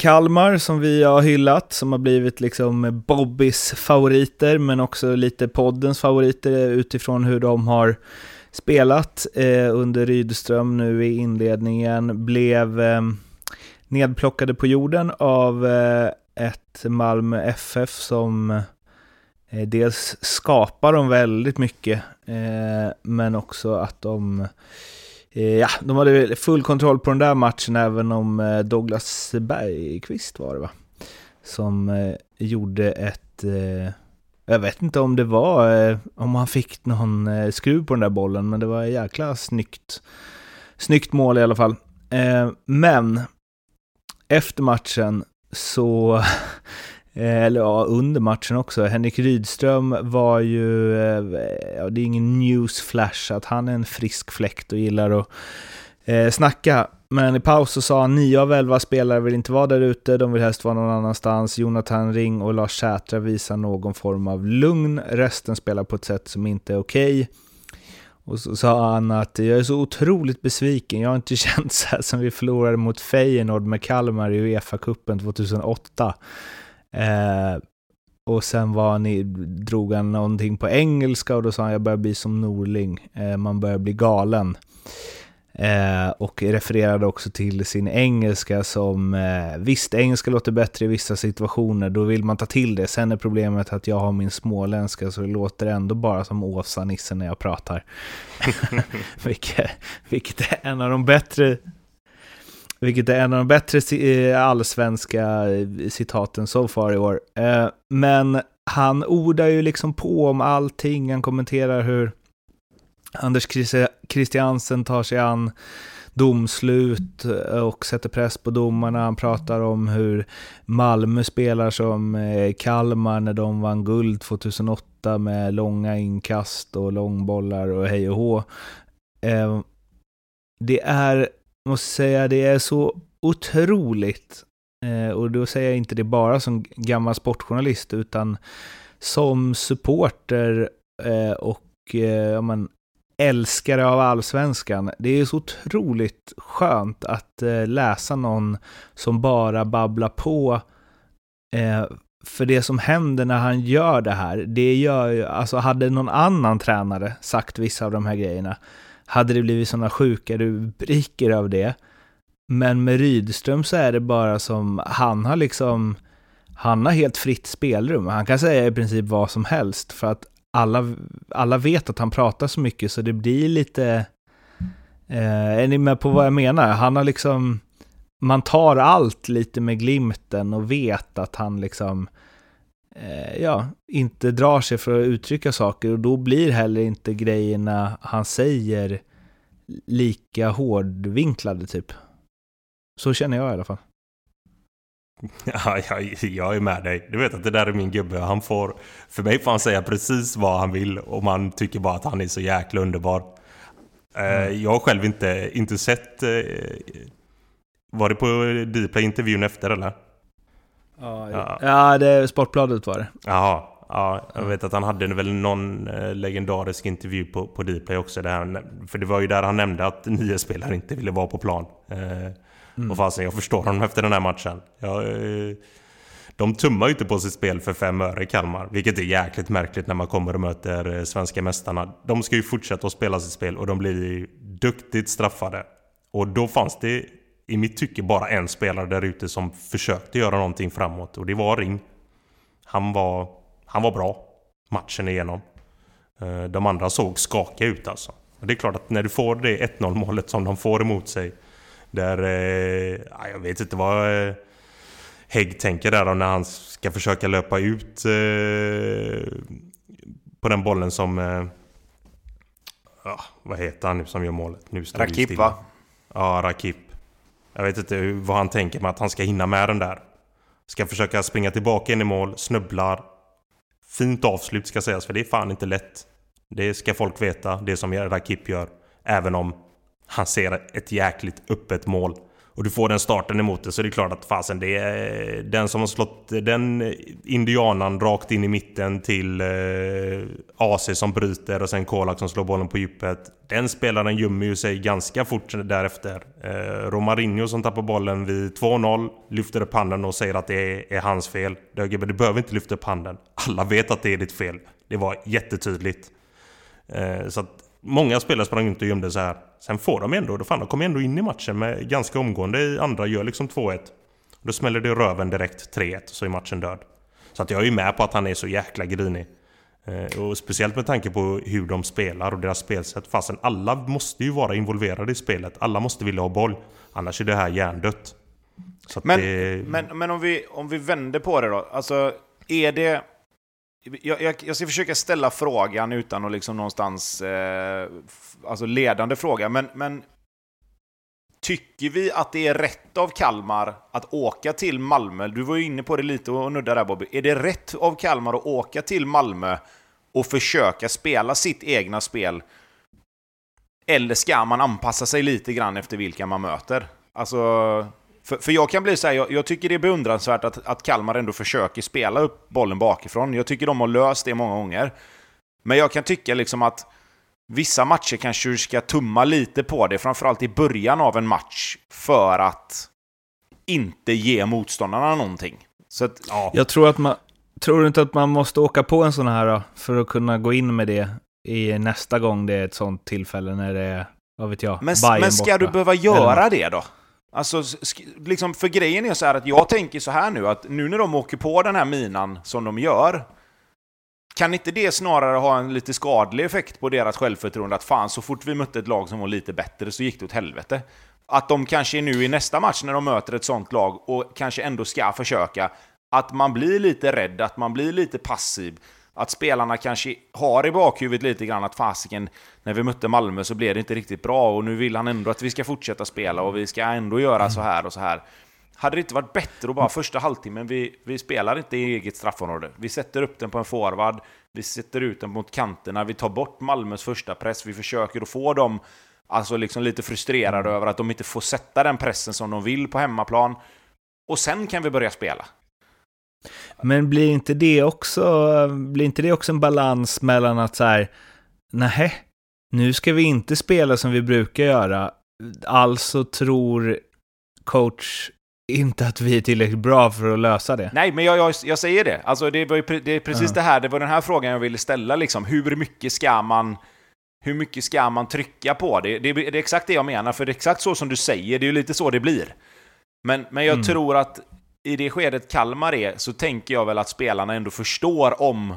Kalmar som vi har hyllat, som har blivit liksom Bobbys favoriter, men också lite poddens favoriter utifrån hur de har spelat eh, under Rydström nu i inledningen, blev eh, nedplockade på jorden av eh, ett Malmö FF som eh, dels skapar de väldigt mycket, eh, men också att de Eh, Eh, ja, de hade full kontroll på den där matchen även om eh, Douglas Bergqvist var det va? Som eh, gjorde ett... Jag vet inte om det var, om han fick någon skruv på den där bollen, men det var jäkla snyggt. Snyggt mål i alla fall. Men efter matchen så Eh, eller ja, under matchen också. Henrik Rydström var ju, eh, ja, det är ingen newsflash att han är en frisk fläkt och gillar att eh, snacka. Men i paus så sa han 9 av 11 spelare vill inte vara där ute, de vill helst vara någon annanstans. Jonathan Ring och Lars Sätra visar någon form av lugn, resten spelar på ett sätt som inte är okej. Okay. Och så sa han att jag är så otroligt besviken, jag har inte känt så här som vi förlorade mot Feyenoord med Kalmar i Uefa-cupen 2008. Eh, och sen var ni, drog han någonting på engelska och då sa han jag börjar bli som Norling, eh, man börjar bli galen. Eh, och refererade också till sin engelska som, eh, visst engelska låter bättre i vissa situationer, då vill man ta till det. Sen är problemet att jag har min småländska så det låter ändå bara som Åsa-Nisse när jag pratar. vilket, vilket är en av de bättre vilket är en av de bättre eh, allsvenska eh, citaten so far i år. Eh, men han ordar ju liksom på om allting. Han kommenterar hur Anders Christiansen tar sig an domslut och sätter press på domarna. Han pratar om hur Malmö spelar som Kalmar när de vann guld 2008 med långa inkast och långbollar och hej och hå. Det är måste säga det är så otroligt, eh, och då säger jag inte det bara som gammal sportjournalist, utan som supporter eh, och eh, ja, man, älskare av allsvenskan. Det är så otroligt skönt att eh, läsa någon som bara babblar på. Eh, för det som händer när han gör det här, det gör ju, alltså hade någon annan tränare sagt vissa av de här grejerna, hade det blivit sådana sjuka rubriker av det. Men med Rydström så är det bara som, han har liksom, han har helt fritt spelrum. Han kan säga i princip vad som helst för att alla, alla vet att han pratar så mycket så det blir lite, eh, är ni med på vad jag menar? Han har liksom, man tar allt lite med glimten och vet att han liksom, Eh, ja, inte drar sig för att uttrycka saker och då blir heller inte grejerna han säger lika hårdvinklade typ. Så känner jag i alla fall. Ja, jag, jag är med dig. Du vet att det där är min gubbe. Han får, för mig får han säga precis vad han vill och man tycker bara att han är så jäkla underbar. Eh, mm. Jag har själv inte, inte sett... Eh, var det på Dplay-intervjun efter eller? Ja, ja. ja det, Sportbladet var det. Jaha. Ja, jag vet att han hade väl någon eh, legendarisk intervju på, på Dplay också. Där för det var ju där han nämnde att nio spelare inte ville vara på plan. Eh, mm. Och fasen, jag förstår honom efter den här matchen. Jag, eh, de tummar ju inte på sitt spel för fem öre i Kalmar. Vilket är jäkligt märkligt när man kommer och möter svenska mästarna. De ska ju fortsätta att spela sitt spel och de blir duktigt straffade. Och då fanns det i mitt tycke bara en spelare där ute som försökte göra någonting framåt och det var Ring. Han var, han var bra matchen igenom. Eh, de andra såg skakiga ut alltså. Och det är klart att när du får det 1-0 målet som de får emot sig. Där... Eh, jag vet inte vad eh, Hägg tänker där när han ska försöka löpa ut eh, på den bollen som... Eh, vad heter han nu som gör målet? Nu står Rakip va? Ja, Rakip. Jag vet inte vad han tänker med att han ska hinna med den där. Ska försöka springa tillbaka in i mål, snubblar. Fint avslut ska sägas, för det är fan inte lätt. Det ska folk veta, det som Rakip gör. Även om han ser ett jäkligt öppet mål och du får den starten emot dig så det är klart att fasen det är den som har slått den indianan rakt in i mitten till eh, AC som bryter och sen Kolak som slår bollen på djupet. Den spelaren gömmer ju sig ganska fort därefter. Eh, Romarinho som tappar bollen vid 2-0 lyfter upp handen och säger att det är, är hans fel. Men du behöver inte lyfta upp handen. Alla vet att det är ditt fel. Det var jättetydligt. Eh, så att Många spelare sprang inte och gömde så här. Sen får de ändå, fan, de kommer ändå in i matchen med ganska omgående i andra, gör liksom 2-1. Då smäller det röven direkt 3-1, så är matchen död. Så att jag är ju med på att han är så jäkla grinig. Eh, och speciellt med tanke på hur de spelar och deras spelsätt. Fasen, alla måste ju vara involverade i spelet. Alla måste vilja ha boll. Annars är det här hjärndött. men, det... men, men om, vi, om vi vänder på det då. Alltså, är det... Jag, jag, jag, ska försöka ställa frågan utan att liksom någonstans... Eh, alltså ledande fråga, men, men... Tycker vi att det är rätt av Kalmar att åka till Malmö? Du var ju inne på det lite och nuddade där Bobby. Är det rätt av Kalmar att åka till Malmö och försöka spela sitt egna spel? Eller ska man anpassa sig lite grann efter vilka man möter? Alltså... För, för jag kan bli så här, jag, jag, tycker det är beundransvärt att, att Kalmar ändå försöker spela upp bollen bakifrån. Jag tycker de har löst det många gånger. Men jag kan tycka liksom att vissa matcher kanske du ska tumma lite på det, framförallt i början av en match, för att inte ge motståndarna någonting. Så att, ja. Jag tror att man... Tror du inte att man måste åka på en sån här då, för att kunna gå in med det i nästa gång det är ett sånt tillfälle när det är, vad vet jag, Men, men ska borta. du behöva göra det då? Alltså, liksom, för grejen är så här att jag tänker så här nu, att nu när de åker på den här minan som de gör, kan inte det snarare ha en lite skadlig effekt på deras självförtroende? Att fan, så fort vi mötte ett lag som var lite bättre så gick det åt helvete. Att de kanske nu i nästa match när de möter ett sånt lag och kanske ändå ska försöka, att man blir lite rädd, att man blir lite passiv att spelarna kanske har i bakhuvudet lite grann att fasiken, när vi mötte Malmö så blev det inte riktigt bra och nu vill han ändå att vi ska fortsätta spela och vi ska ändå göra så här och så här. Hade det inte varit bättre att bara första halvtimmen, vi, vi spelar inte i eget straffområde. Vi sätter upp den på en forward, vi sätter ut den mot kanterna, vi tar bort Malmös första press, vi försöker att få dem alltså liksom lite frustrerade mm. över att de inte får sätta den pressen som de vill på hemmaplan. Och sen kan vi börja spela. Men blir inte det också, blir inte det också en balans mellan att så här, nej, nu ska vi inte spela som vi brukar göra, alltså tror coach inte att vi är tillräckligt bra för att lösa det. Nej, men jag, jag, jag säger det. Alltså det, var ju, det är precis uh. det här, det var den här frågan jag ville ställa liksom. Hur mycket ska man hur mycket ska man trycka på? Det, det, det är exakt det jag menar, för det är exakt så som du säger, det är ju lite så det blir. Men, men jag mm. tror att i det skedet Kalmar är så tänker jag väl att spelarna ändå förstår om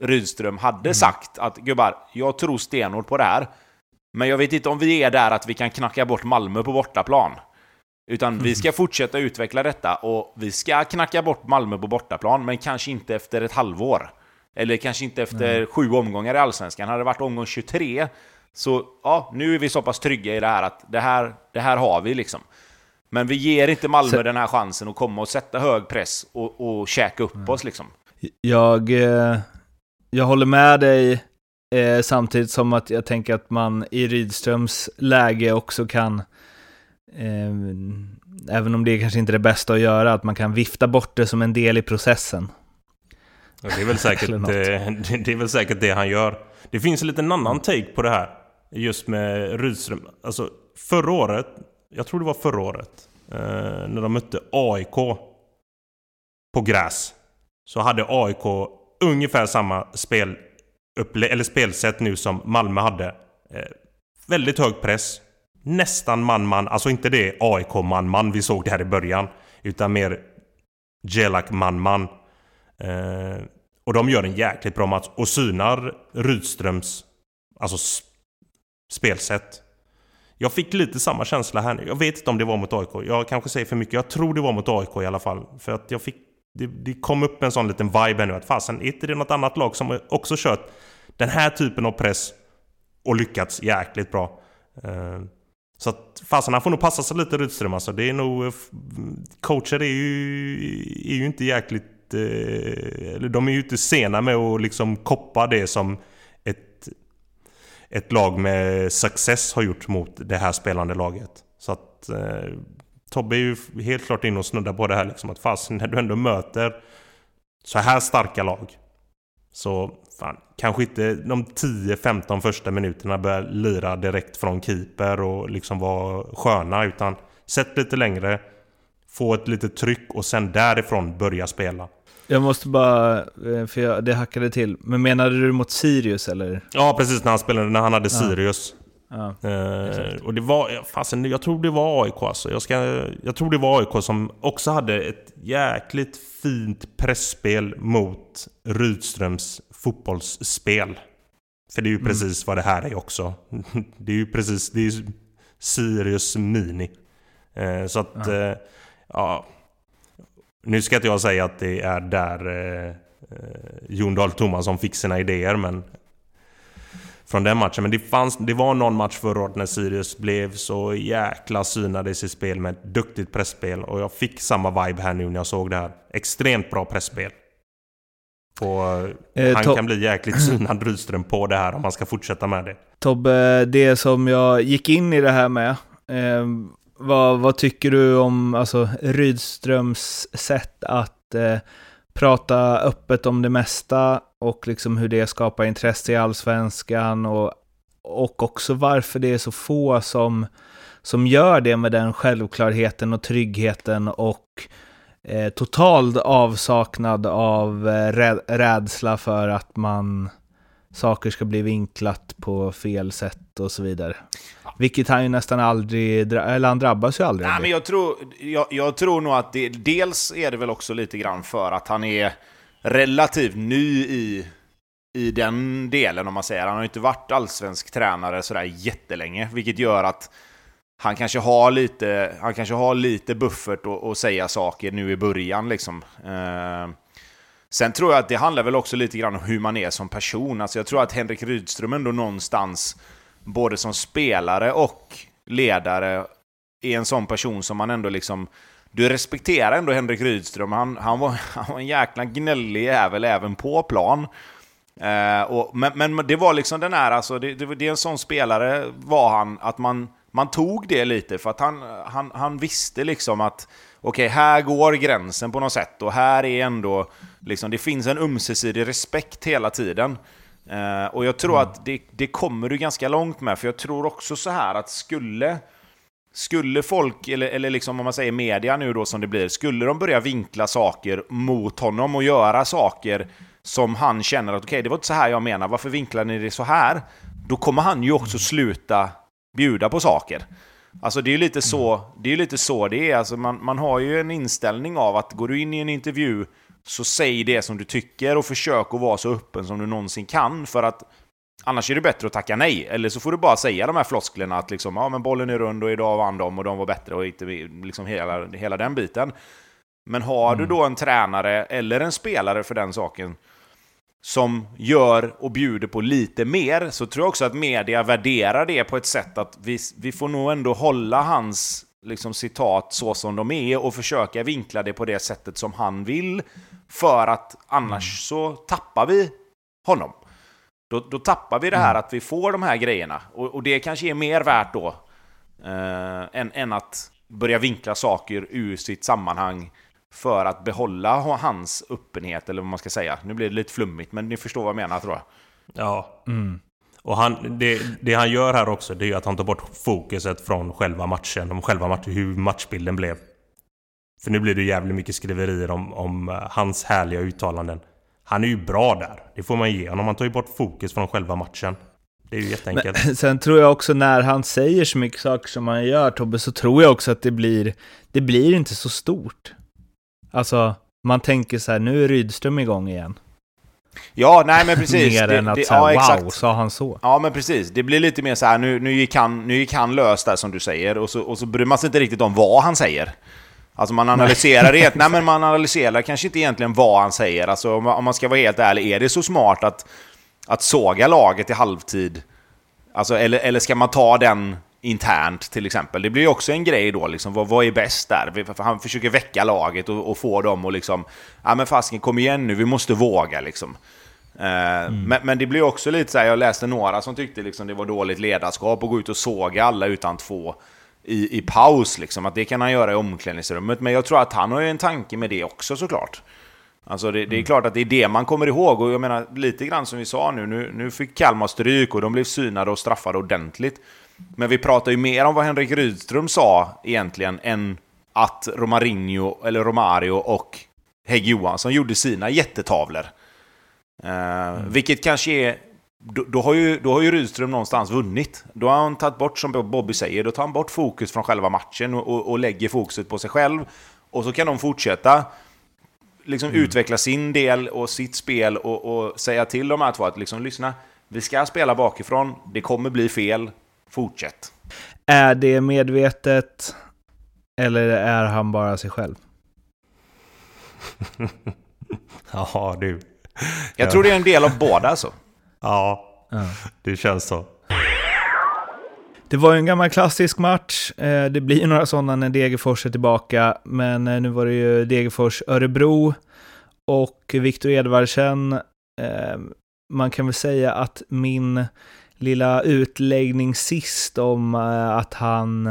Rydström hade mm. sagt att gubbar, jag tror stenhårt på det här. Men jag vet inte om vi är där att vi kan knacka bort Malmö på bortaplan. Utan mm. vi ska fortsätta utveckla detta och vi ska knacka bort Malmö på bortaplan, men kanske inte efter ett halvår. Eller kanske inte efter mm. sju omgångar i Allsvenskan. Hade det varit omgång 23, så ja, nu är vi så pass trygga i det här att det här, det här har vi liksom. Men vi ger inte Malmö så... den här chansen att komma och sätta hög press och, och käka upp mm. oss liksom. Jag, eh, jag håller med dig eh, samtidigt som att jag tänker att man i Rydströms läge också kan, eh, även om det kanske inte är det bästa att göra, att man kan vifta bort det som en del i processen. Ja, det, är väl säkert, det, det är väl säkert det han gör. Det finns en liten annan take på det här. Just med Rydström. Alltså förra året jag tror det var förra året, eh, när de mötte AIK på gräs. Så hade AIK ungefär samma spel, eller spelsätt nu som Malmö hade. Eh, väldigt hög press. Nästan man-man, alltså inte det AIK man-man vi såg här i början. Utan mer Jelak man-man. Eh, Och de gör en jäkligt bra match och synar Rydströms alltså, spelsätt. Jag fick lite samma känsla här nu. Jag vet inte om det var mot AIK. Jag kanske säger för mycket. Jag tror det var mot AIK i alla fall. För att jag fick... Det, det kom upp en sån liten vibe nu att fasen, är inte det något annat lag som också kört den här typen av press och lyckats jäkligt bra? Uh, så att fasen, han får nog passa sig lite Rydström alltså. Det är nog... Eh, coacher är ju, är ju inte jäkligt... Eh, eller de är ju inte sena med att liksom koppa det som ett lag med success har gjort mot det här spelande laget. Så att eh, Tobbe är ju helt klart inne och snuddar på det här liksom att fasen, när du ändå möter så här starka lag så fan, kanske inte de 10-15 första minuterna börja lira direkt från keeper och liksom vara sköna utan sätt lite längre, få ett litet tryck och sen därifrån börja spela. Jag måste bara, eh, för jag, det hackade till. Men menade du mot Sirius eller? Ja, precis när han spelade, när han hade Sirius. Ja, eh, och det var, fasen, jag tror det var AIK alltså. Jag, ska, jag tror det var AIK som också hade ett jäkligt fint pressspel mot Rydströms fotbollsspel. För det är ju mm. precis vad det här är också. Det är ju precis, det är Sirius Mini. Eh, så att, ja. Eh, ja. Nu ska inte jag säga att det är där eh, eh Jon Dahl Tomasson fick sina idéer, men från den matchen. Men det, fanns, det var någon match förra året när Sirius blev så jäkla synade i sitt spel med ett duktigt pressspel och jag fick samma vibe här nu när jag såg det här. Extremt bra pressspel. Och eh, han kan bli jäkligt synad Rydström på det här om han ska fortsätta med det. Tobbe, det som jag gick in i det här med, eh, vad, vad, tycker du om alltså, Rydströms sätt att eh, prata öppet om det mesta och liksom hur det skapar intresse i allsvenskan och, och också varför det är så få som, som gör det med den självklarheten och tryggheten och eh, total avsaknad av eh, rädsla för att man saker ska bli vinklat på fel sätt och så vidare. Vilket han ju nästan aldrig, eller han drabbas ju aldrig Nej, men jag tror, jag, jag, tror nog att det, dels är det väl också lite grann för att han är relativt ny i, i den delen om man säger. Han har ju inte varit allsvensk tränare sådär jättelänge, vilket gör att han kanske har lite, han kanske har lite buffert att säga saker nu i början liksom. Eh, sen tror jag att det handlar väl också lite grann om hur man är som person. Alltså jag tror att Henrik Rydström ändå någonstans, både som spelare och ledare, är en sån person som man ändå liksom... Du respekterar ändå Henrik Rydström. Han, han, var, han var en jäkla gnällig jävel även på plan. Eh, och, men, men det var liksom den här, alltså, det, det, det är en sån spelare var han, att man man tog det lite för att han, han, han visste liksom att okej, okay, här går gränsen på något sätt och här är ändå liksom, det finns en ömsesidig respekt hela tiden. Uh, och jag tror mm. att det, det kommer du ganska långt med, för jag tror också så här att skulle skulle folk, eller, eller liksom om man säger media nu då som det blir, skulle de börja vinkla saker mot honom och göra saker som han känner att okej, okay, det var inte så här jag menar, varför vinklar ni det så här? Då kommer han ju också sluta bjuda på saker. Alltså det är ju lite så det är. Lite så det är. Alltså man, man har ju en inställning av att går du in i en intervju så säg det som du tycker och försök att vara så öppen som du någonsin kan för att annars är det bättre att tacka nej. Eller så får du bara säga de här flosklerna att liksom, ja men bollen är rund och idag vann de och de var bättre och inte liksom hela, hela den biten. Men har mm. du då en tränare eller en spelare för den saken som gör och bjuder på lite mer, så tror jag också att media värderar det på ett sätt att vi, vi får nog ändå hålla hans liksom, citat så som de är och försöka vinkla det på det sättet som han vill. För att annars så tappar vi honom. Då, då tappar vi det här att vi får de här grejerna. Och, och det kanske är mer värt då eh, än, än att börja vinkla saker ur sitt sammanhang för att behålla hans öppenhet, eller vad man ska säga. Nu blir det lite flummigt, men ni förstår vad jag menar tror jag. Ja. Mm. Och han, det, det, han gör här också, det är att han tar bort fokuset från själva matchen, om själva matchen, hur matchbilden blev. För nu blir det jävligt mycket skriverier om, om eh, hans härliga uttalanden. Han är ju bra där, det får man ge honom. Han tar ju bort fokus från själva matchen. Det är ju jätteenkelt. Men, sen tror jag också när han säger så mycket saker som han gör, Tobbe, så tror jag också att det blir, det blir inte så stort. Alltså, man tänker så här, nu är Rydström igång igen. Ja, nej men precis. Mer det, än att det, säga ja, wow, sa han så? Ja, men precis. Det blir lite mer så här, nu, nu, gick han, nu gick han lös där som du säger, och så, och så bryr man sig inte riktigt om vad han säger. Alltså man analyserar det, nej men man analyserar kanske inte egentligen vad han säger. Alltså om man, om man ska vara helt ärlig, är det så smart att, att såga laget i halvtid? Alltså, eller, eller ska man ta den internt till exempel? Det blir också en grej då, liksom, vad, vad är bäst där? Han försöker väcka laget och, och få dem att liksom, ja men fasken kom igen nu, vi måste våga liksom. Eh, Men, men det blir också lite så här, jag läste några som tyckte liksom det var dåligt ledarskap att gå ut och såga alla utan två i, i paus, liksom. att det kan han göra i omklädningsrummet. Men jag tror att han har ju en tanke med det också såklart. Alltså det, det är klart att det är det man kommer ihåg, och jag menar lite grann som vi sa nu, nu, nu fick Kalmar stryk och de blev synade och straffade ordentligt. Men vi pratar ju mer om vad Henrik Rydström sa egentligen, än att Romarinho, eller Romario och Hägg Johansson gjorde sina jättetavlor. Eh, Vilket kanske är... Då, då, har ju, då har ju Rydström någonstans vunnit. Då har han tagit bort, som Bobby säger, då tar han bort fokus från själva matchen och, och, lägger fokuset på sig själv. Och så kan de fortsätta liksom utveckla sin del och sitt spel och, och säga till de här två att liksom lyssna, vi ska spela bakifrån, det kommer bli fel, fortsätt. Är det medvetet eller är han bara sig själv? Ja, du. Jag tror det är en del av båda alltså. Ja, det känns så. Det var ju en gammal klassisk match. Eh, Det blir ju några sådana när Degerfors är tillbaka, men eh, nu var det ju Degerfors-Örebro och Viktor Edvardsen. eh, Man kan väl säga att min lilla utläggning sist om eh, att han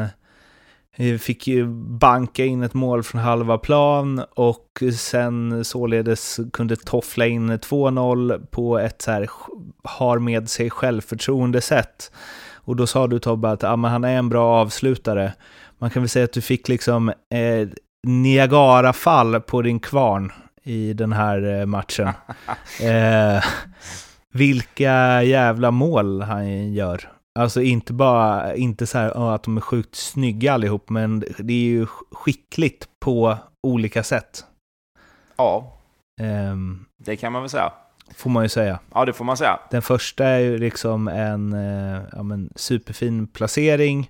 eh, fick ju banka in ett mål från halva plan och sen således kunde toffla in 2-0 på ett så här har med sig självförtroende sätt. Och då sa du Tobbe att ja, men han är en bra avslutare. Man kan väl säga att du fick liksom eh, Niagara-fall på din kvarn i den här eh, matchen. eh, vilka jävla mål han gör. Alltså inte bara, inte så här att de är sjukt snygga allihop, men det är ju skickligt på olika sätt. Ja, Ehm, det kan man väl säga. får man ju säga. Ja, det får man säga. Den första är ju liksom en eh, ja, men superfin placering.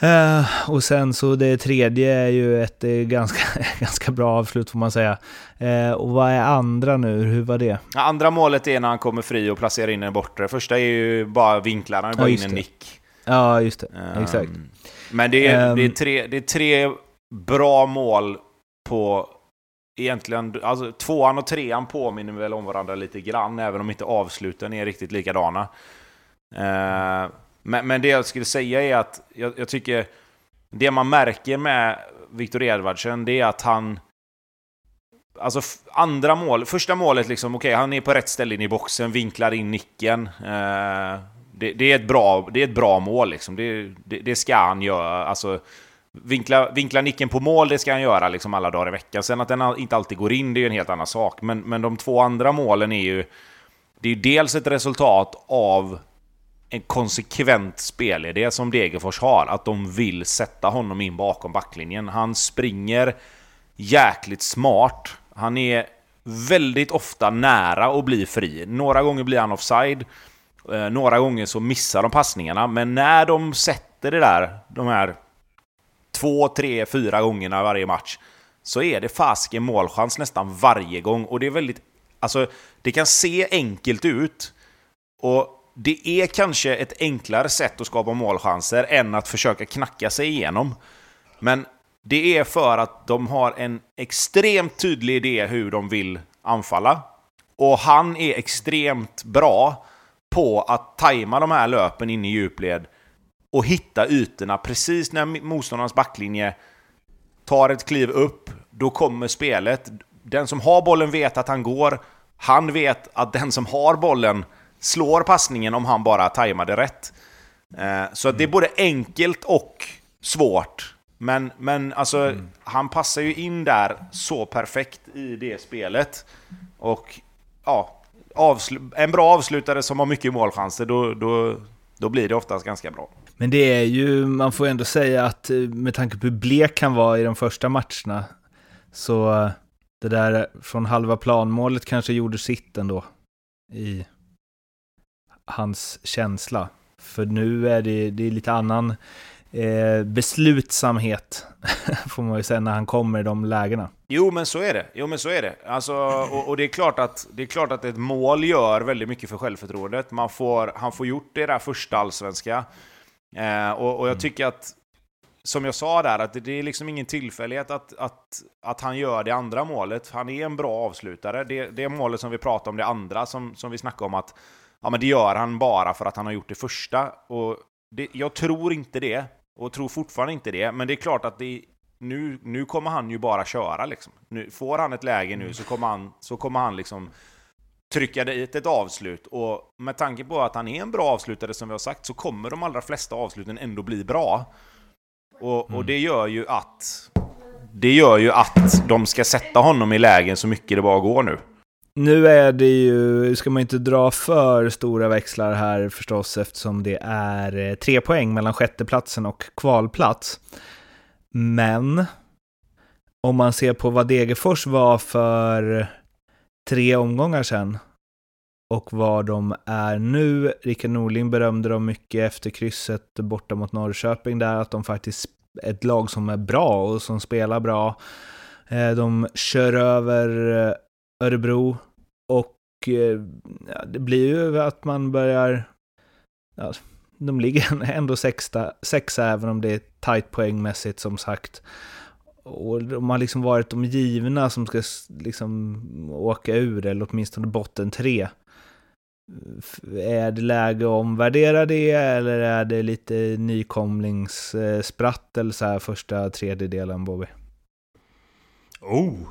Eh, och sen så det tredje är ju ett eh, ganska, ganska bra avslut får man säga. Eh, och vad är andra nu? Hur var det? Ja, Andra målet är när han kommer fri och placerar in den bortre. Första är ju bara vinklar, han är bara Ja, in en det. nick. Ja, just det. Ehm, Exakt. Men det är, det, är tre, det är tre bra mål på egentligen... Alltså tvåan och trean påminner väl om varandra lite grann, även om inte avsluten är riktigt likadana. Eh, men, men det jag skulle säga är att jag, jag tycker... Det man märker med Viktor Edvardsen, det är att han... Alltså andra mål, första målet liksom, okej, han är på rätt ställe in i boxen, vinklar in nicken. Eh, det, det, är ett bra, det är ett bra mål liksom, det, det, det ska han göra. Alltså, vinkla, vinkla nicken på mål, det ska han göra liksom alla dagar i veckan. Sen att den inte alltid går in, det är ju en helt annan sak. Men, men de två andra målen är ju... Det är ju dels ett resultat av en konsekvent spelidé som Degerfors har. Att de vill sätta honom in bakom backlinjen. Han springer jäkligt smart. Han är väldigt ofta nära att bli fri. Några gånger blir han offside. Eh, några gånger så missar de passningarna. Men när de sätter det där, de här två, tre, fyra gångerna varje match, så är det fasken målchans nästan varje gång. Och det är väldigt... Alltså, det kan se enkelt ut. Och det är kanske ett enklare sätt att skapa målchanser än att försöka knacka sig igenom. Men det är för att de har en extremt tydlig idé hur de vill anfalla. Och han är extremt bra på att tajma de här löpen in i djupled och hitta ytorna precis när motståndarens backlinje tar ett kliv upp. Då kommer spelet. Den som har bollen vet att han går. Han vet att den som har bollen slår passningen om han bara tajmar det rätt. Eh, Så det är både enkelt och svårt. Men, men alltså, han passar ju in där så perfekt i det spelet. Och ja, en bra avslutare som har mycket målchanser, då, då, då blir det oftast ganska bra. Men det är ju, man får ändå säga att eh, med tanke på hur blek han var i de första matcherna, så det där från halva planmålet kanske gjorde sitt ändå i hans känsla. För nu är det, det är lite annan eh, beslutsamhet, får man ju säga, när han kommer i de lägena. Jo, men så är det. Jo, men så är det. Alltså, och, och, det, är klart att, det är klart att ett mål gör väldigt mycket för självförtroendet. Man får, han får gjort det där första allsvenska. Eh, och, och jag mm. tycker att, som jag sa där, att det är liksom ingen tillfällighet att, att, att han gör det andra målet. Han är en bra avslutare. Det, det målet som vi pratar om, det andra som, som vi snackade om, att ja, men det gör han bara för att han har gjort det första. Och det, jag tror inte det, och tror fortfarande inte det. Men det är klart att det, nu, nu kommer han ju bara köra. Liksom. Nu, får han ett läge nu så kommer han, så kommer han liksom trycka dit ett avslut. Och med tanke på att han är en bra avslutare som vi har sagt så kommer de allra flesta avsluten ändå bli bra. Och, och det gör ju att det gör ju att de ska sätta honom i lägen så mycket det bara går nu. Nu är det ju, ska man inte dra för stora växlar här förstås eftersom det är eh, tre poäng mellan sjätteplatsen och kvalplats. Men om man ser på vad Degerfors var för tre omgångar sedan och vad de är nu. Rickard Norling berömde dem mycket efter krysset borta mot Norrköping där, att de faktiskt är ett lag som är bra och som spelar bra. Eh, de kör över eh, Örebro och eh, ja, det blir ju att man börjar... Ja, de ligger ändå sexa, sexa även om det är tajt poängmässigt som sagt. Och de har liksom varit de givna som ska liksom åka ur, eller åtminstone botten tre. Är det läge att omvärdera det eller är det lite nykomlingsspratt eller så här första tredjedelen Bobby? Oh!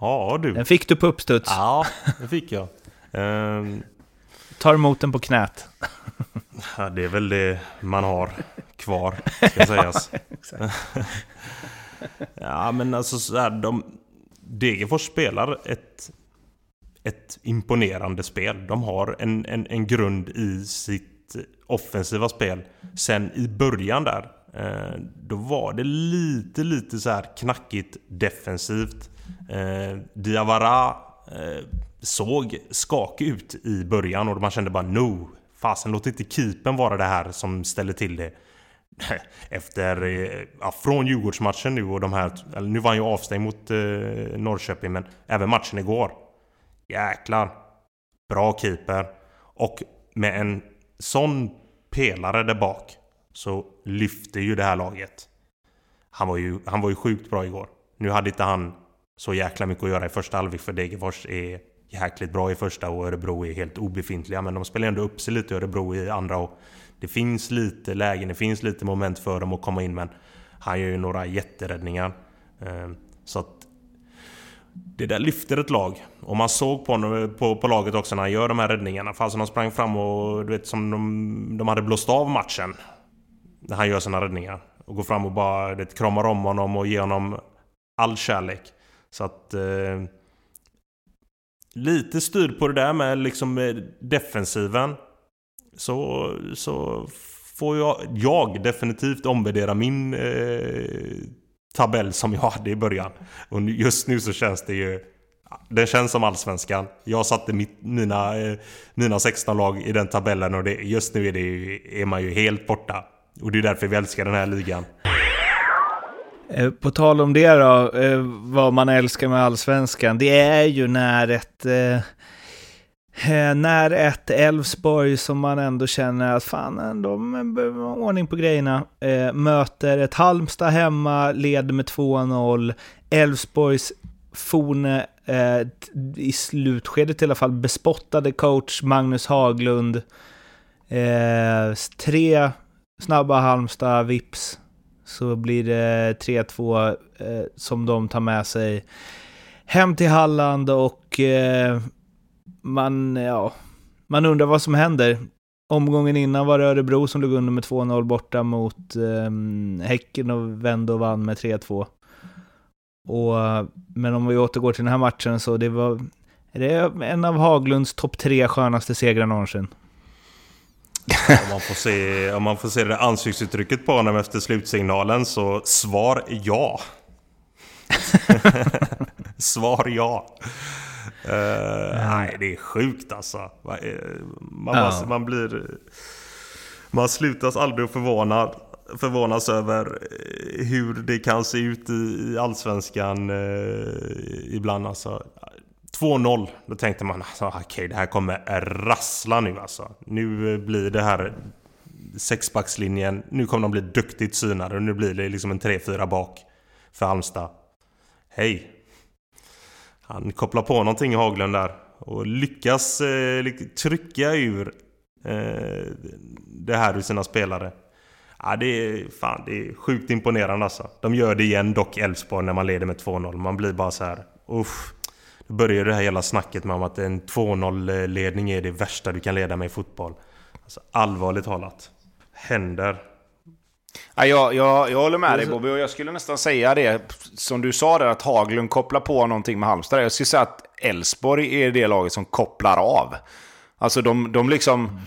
Ja du. Den fick du på uppstuds. Ja, det fick jag. Um... Tar emot den på knät. ja, det är väl det man har kvar, ska sägas. ja, men alltså så här, de... Degerfors spelar ett, ett imponerande spel. De har en, en, en grund i sitt offensiva spel. Sen i början där, eh, då var det lite, lite så här knackigt defensivt. Eh, Diawara eh, såg skakig ut i början och man kände bara no. Fasen låt inte keepern vara det här som ställer till det. Efter, eh, ja, från Djurgårdsmatchen nu och de här, nu var han ju avstängd mot eh, Norrköping men även matchen igår. Jäklar. Bra keeper. Och med en sån pelare där bak så lyfter ju det här laget. Han var ju, han var ju sjukt bra igår. Nu hade inte han så jäkla mycket att göra i första halvlek för Degerfors är jäkligt bra i första och Örebro är helt obefintliga. Men de spelar ändå upp sig lite Örebro i andra och det finns lite lägen, det finns lite moment för dem att komma in men han gör ju några jätteräddningar. Eh, så att det där lyfter ett lag. Och man såg på, på, på laget också när han gör de här räddningarna. Fast han sprang fram och du vet som de, de hade blåst av matchen. När han gör sina räddningar. Och går fram och bara det, kramar om honom och ger honom all kärlek. Så att... Eh, lite styrd på det där med liksom eh, defensiven. Så, så får jag, jag definitivt omvärdera min eh, tabell som jag hade i början. Och just nu så känns det ju... Den känns som allsvenskan. Jag satte mitt, mina, eh, mina 16 lag i den tabellen och det, just nu är, det, är man ju helt borta. Och det är därför vi älskar den här ligan. Eh, på tal om det då, eh, vad man älskar med allsvenskan, det är ju när ett... Eh, när ett Elfsborg som man ändå känner att fan, de har ordning på grejerna, möter ett Halmstad hemma, leder med 2-0. Elfsborgs forne, i slutskedet i alla fall bespottade coach Magnus Haglund. tre snabba Halmstad, vips så blir det 3-2 eh, som de tar med sig hem till Halland och eh, man, ja, man undrar vad som händer. Omgången innan var det Örebro som låg under med 2-0 borta mot eh, Häcken och vände och vann med 3-2. Och, men om vi återgår till den här matchen så det var det är en av Haglunds topp tre skönaste segrar någonsin. Om man, får se, om man får se det ansiktsuttrycket på honom efter slutsignalen så svar ja. Svar ja. Uh, nej, det är sjukt alltså. Eh, man, ja. bara, man blir... Man slutas aldrig att förvåna, förvånas över eh, hur det kan se ut i, Allsvenskan eh, ibland alltså. 2-0, då tänkte man alltså, okej okay, det här kommer rassla nu alltså. Nu blir det här sexbackslinjen, nu kommer de bli duktigt synade och nu blir det liksom en 3-4 bak för Halmstad. Hej! Han kopplar på någonting i Haglund där och lyckas eh, trycka ur eh, det här ur sina spelare. Ja, det, är, fan, det är sjukt imponerande alltså. De gör det igen dock, Elfsborg, när man leder med 2-0. Man blir bara så här, uff. Då börjar det här hela snacket med att en 2-0 ledning är det värsta du kan leda med i fotboll. Alltså allvarligt talat. Händer. Ja, jag, jag, jag håller med dig Bobby och jag skulle nästan säga det som du sa där att Haglund kopplar på någonting med Halmstad. Jag skulle säga att Elfsborg är det laget som kopplar av. Alltså de, de liksom... Mm.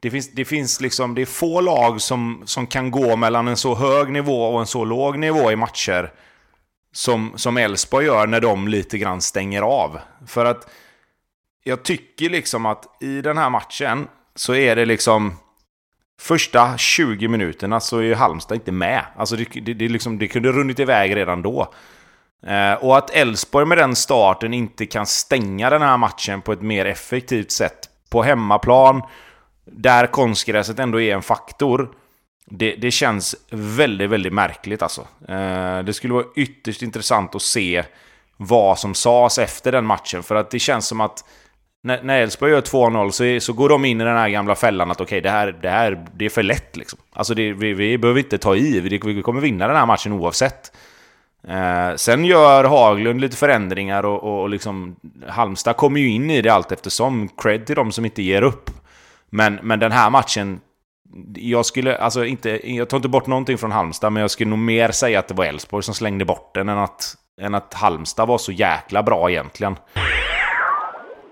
Det finns, det finns liksom, det är få lag som, som kan gå mellan en så hög nivå och en så låg nivå i matcher som, som Elfsborg gör när de lite grann stänger av. För att jag tycker liksom att i den här matchen så är det liksom första 20 minuterna så är Halmstad inte med. Alltså det, det, det, liksom, det kunde runnit iväg redan då. Eh, och att Elfsborg med den starten inte kan stänga den här matchen på ett mer effektivt sätt på hemmaplan där konstgräset ändå är en faktor. Det, det känns väldigt, väldigt märkligt alltså. Eh, det skulle vara ytterst intressant att se vad som sades efter den matchen. För att det känns som att när Elfsborg gör 2-0 så, så går de in i den här gamla fällan att okej, okay, det, här, det här det är för lätt liksom. Alltså det, vi, vi behöver inte ta i, vi, vi kommer vinna den här matchen oavsett. Eh, sen gör Haglund lite förändringar och, och, och liksom Halmstad kommer ju in i det allt eftersom. Cred till de som inte ger upp. Men, men den här matchen, jag skulle, alltså inte, jag tar inte bort någonting från Halmstad, men jag skulle nog mer säga att det var Elfsborg som slängde bort den än att, än att Halmstad var så jäkla bra egentligen.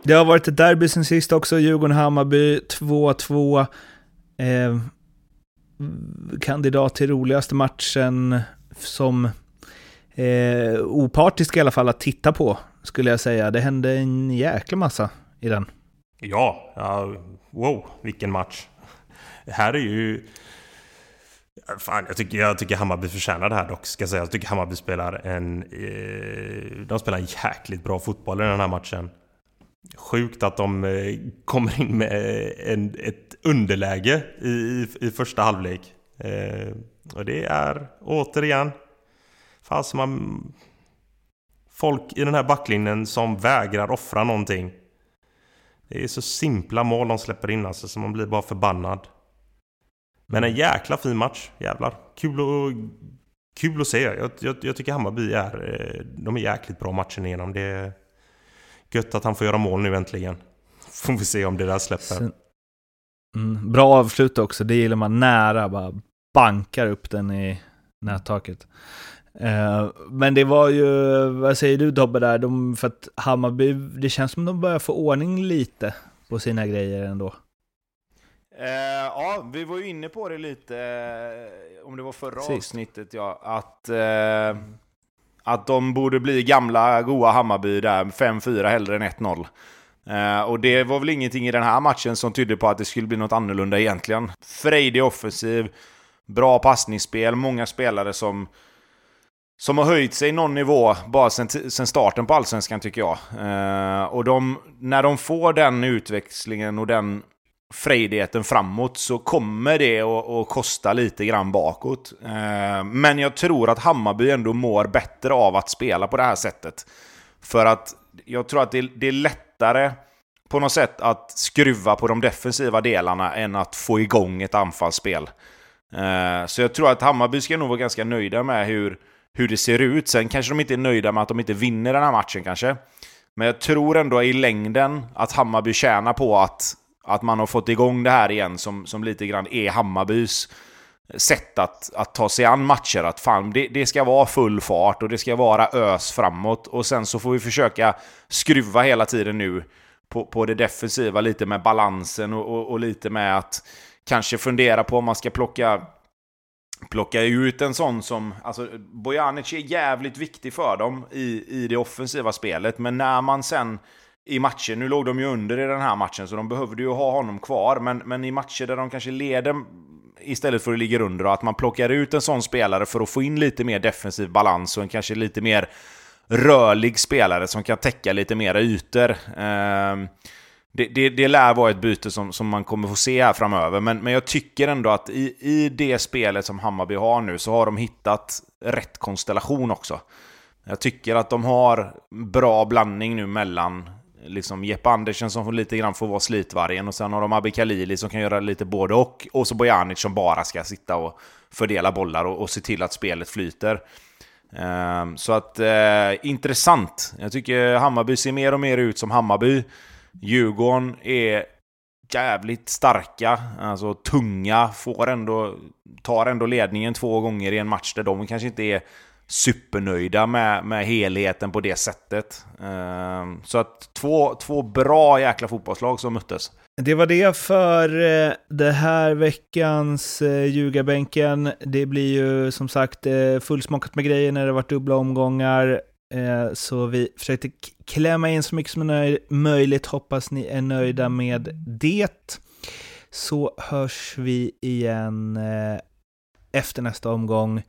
Det har varit ett derby sen sist också, Djurgården-Hammarby 2-2. Eh, kandidat till roligaste matchen som eh, opartisk i alla fall att titta på, skulle jag säga. Det hände en jäkla massa i den. Ja, ja wow, vilken match. Här är ju... Fan, jag tycker, jag tycker Hammarby förtjänar det här dock, ska jag säga. Jag tycker Hammarby spelar en... Eh, de spelar en jäkligt bra fotboll i den här matchen. Sjukt att de eh, kommer in med eh, en, ett underläge i, i, i första halvlek. Eh, och det är återigen... Fasen, man... Folk i den här backlinjen som vägrar offra någonting. Det är så simpla mål de släpper in alltså, så man blir bara förbannad. Men en jäkla fin match, jävlar. Kul, och, kul att se. Jag, jag, jag tycker Hammarby är, eh, de är jäkligt bra matchen igenom. Det är gött att han får göra mål nu äntligen. Får vi se om det där släpper. Sen, mm, bra avslut också, det gillar man nära. Bara bankar upp den i nättaket. Eh, men det var ju, vad säger du Tobbe där, de, för att Hammarby, det känns som de börjar få ordning lite på sina grejer ändå. Uh, ja, vi var ju inne på det lite, uh, om det var förra Sist. avsnittet, ja, att, uh, att de borde bli gamla goa Hammarby där, 5-4 hellre än 1-0. och det var väl ingenting i den här matchen som tydde på att det skulle bli något annorlunda egentligen. Frejdig offensiv, bra passningsspel, många spelare som som har höjt sig någon nivå bara sen, sen starten på Allsvenskan tycker jag. Eh, och de, när de får den utväxlingen och den frejdigheten framåt så kommer det att, kosta lite grann bakåt. Eh, men jag tror att Hammarby ändå mår bättre av att spela på det här sättet. För att jag tror att det, det är lättare på något sätt att skruva på de defensiva delarna än att få igång ett anfallsspel. Eh, så jag tror att Hammarby ska nog vara ganska nöjda med hur hur det ser ut. Sen kanske de inte är nöjda med att de inte vinner den här matchen kanske. Men jag tror ändå i längden att Hammarby tjänar på att, att man har fått igång det här igen som, som lite grann är Hammarbys sätt att, att ta sig an matcher. Att fan, det, det ska vara full fart och det ska vara ös framåt. Och sen så får vi försöka skruva hela tiden nu på, på det defensiva, lite med balansen och, och, och lite med att kanske fundera på om man ska plocka plocka ut en sån som... Alltså, Bojanic är jävligt viktig för dem i, i det offensiva spelet, men när man sen i matcher, nu låg de ju under i den här matchen, så de behövde ju ha honom kvar, men, men i matcher där de kanske leder istället för att ligga under, och att man plockar ut en sån spelare för att få in lite mer defensiv balans och en kanske lite mer rörlig spelare som kan täcka lite mera ytor. Eh, det, det, det lär vara ett byte som, som man kommer få se här framöver, men, men jag tycker ändå att i, i det spelet som Hammarby har nu så har de hittat rätt konstellation också. Jag tycker att de har bra blandning nu mellan liksom Jeppe Andersen som får lite grann får vara slitvargen och sen har de Abbe Khalili som kan göra lite både och och så Bojanic som bara ska sitta och fördela bollar och, och se till att spelet flyter. Um, så att, uh, intressant. Jag tycker Hammarby ser mer och mer ut som Hammarby. Djurgården är jävligt starka, alltså tunga, får ändå, tar ändå ledningen två gånger i en match där de kanske inte är supernöjda med, med helheten på det sättet. Ehm, så att två, två bra jäkla fotbollslag som möttes. Det var det för eh, det här veckans eh, ljugarbänken. Det blir ju som sagt eh, fullsmakat med grejer när det varit dubbla omgångar. Så vi försökte klämma in så mycket som möjligt. Hoppas ni är nöjda med det. Så hörs vi igen efter nästa omgång.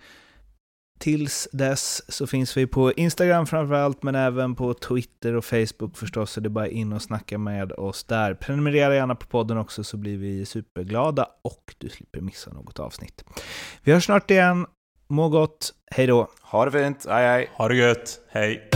Tills dess så finns vi på Instagram framförallt, men även på Twitter och Facebook förstås, så det är bara in och snacka med oss där. Prenumerera gärna på podden också så blir vi superglada och du slipper missa något avsnitt. Vi hörs snart igen. Må gott. Hej då. Ha det fint. Hej hej. Ha det gött. Hej.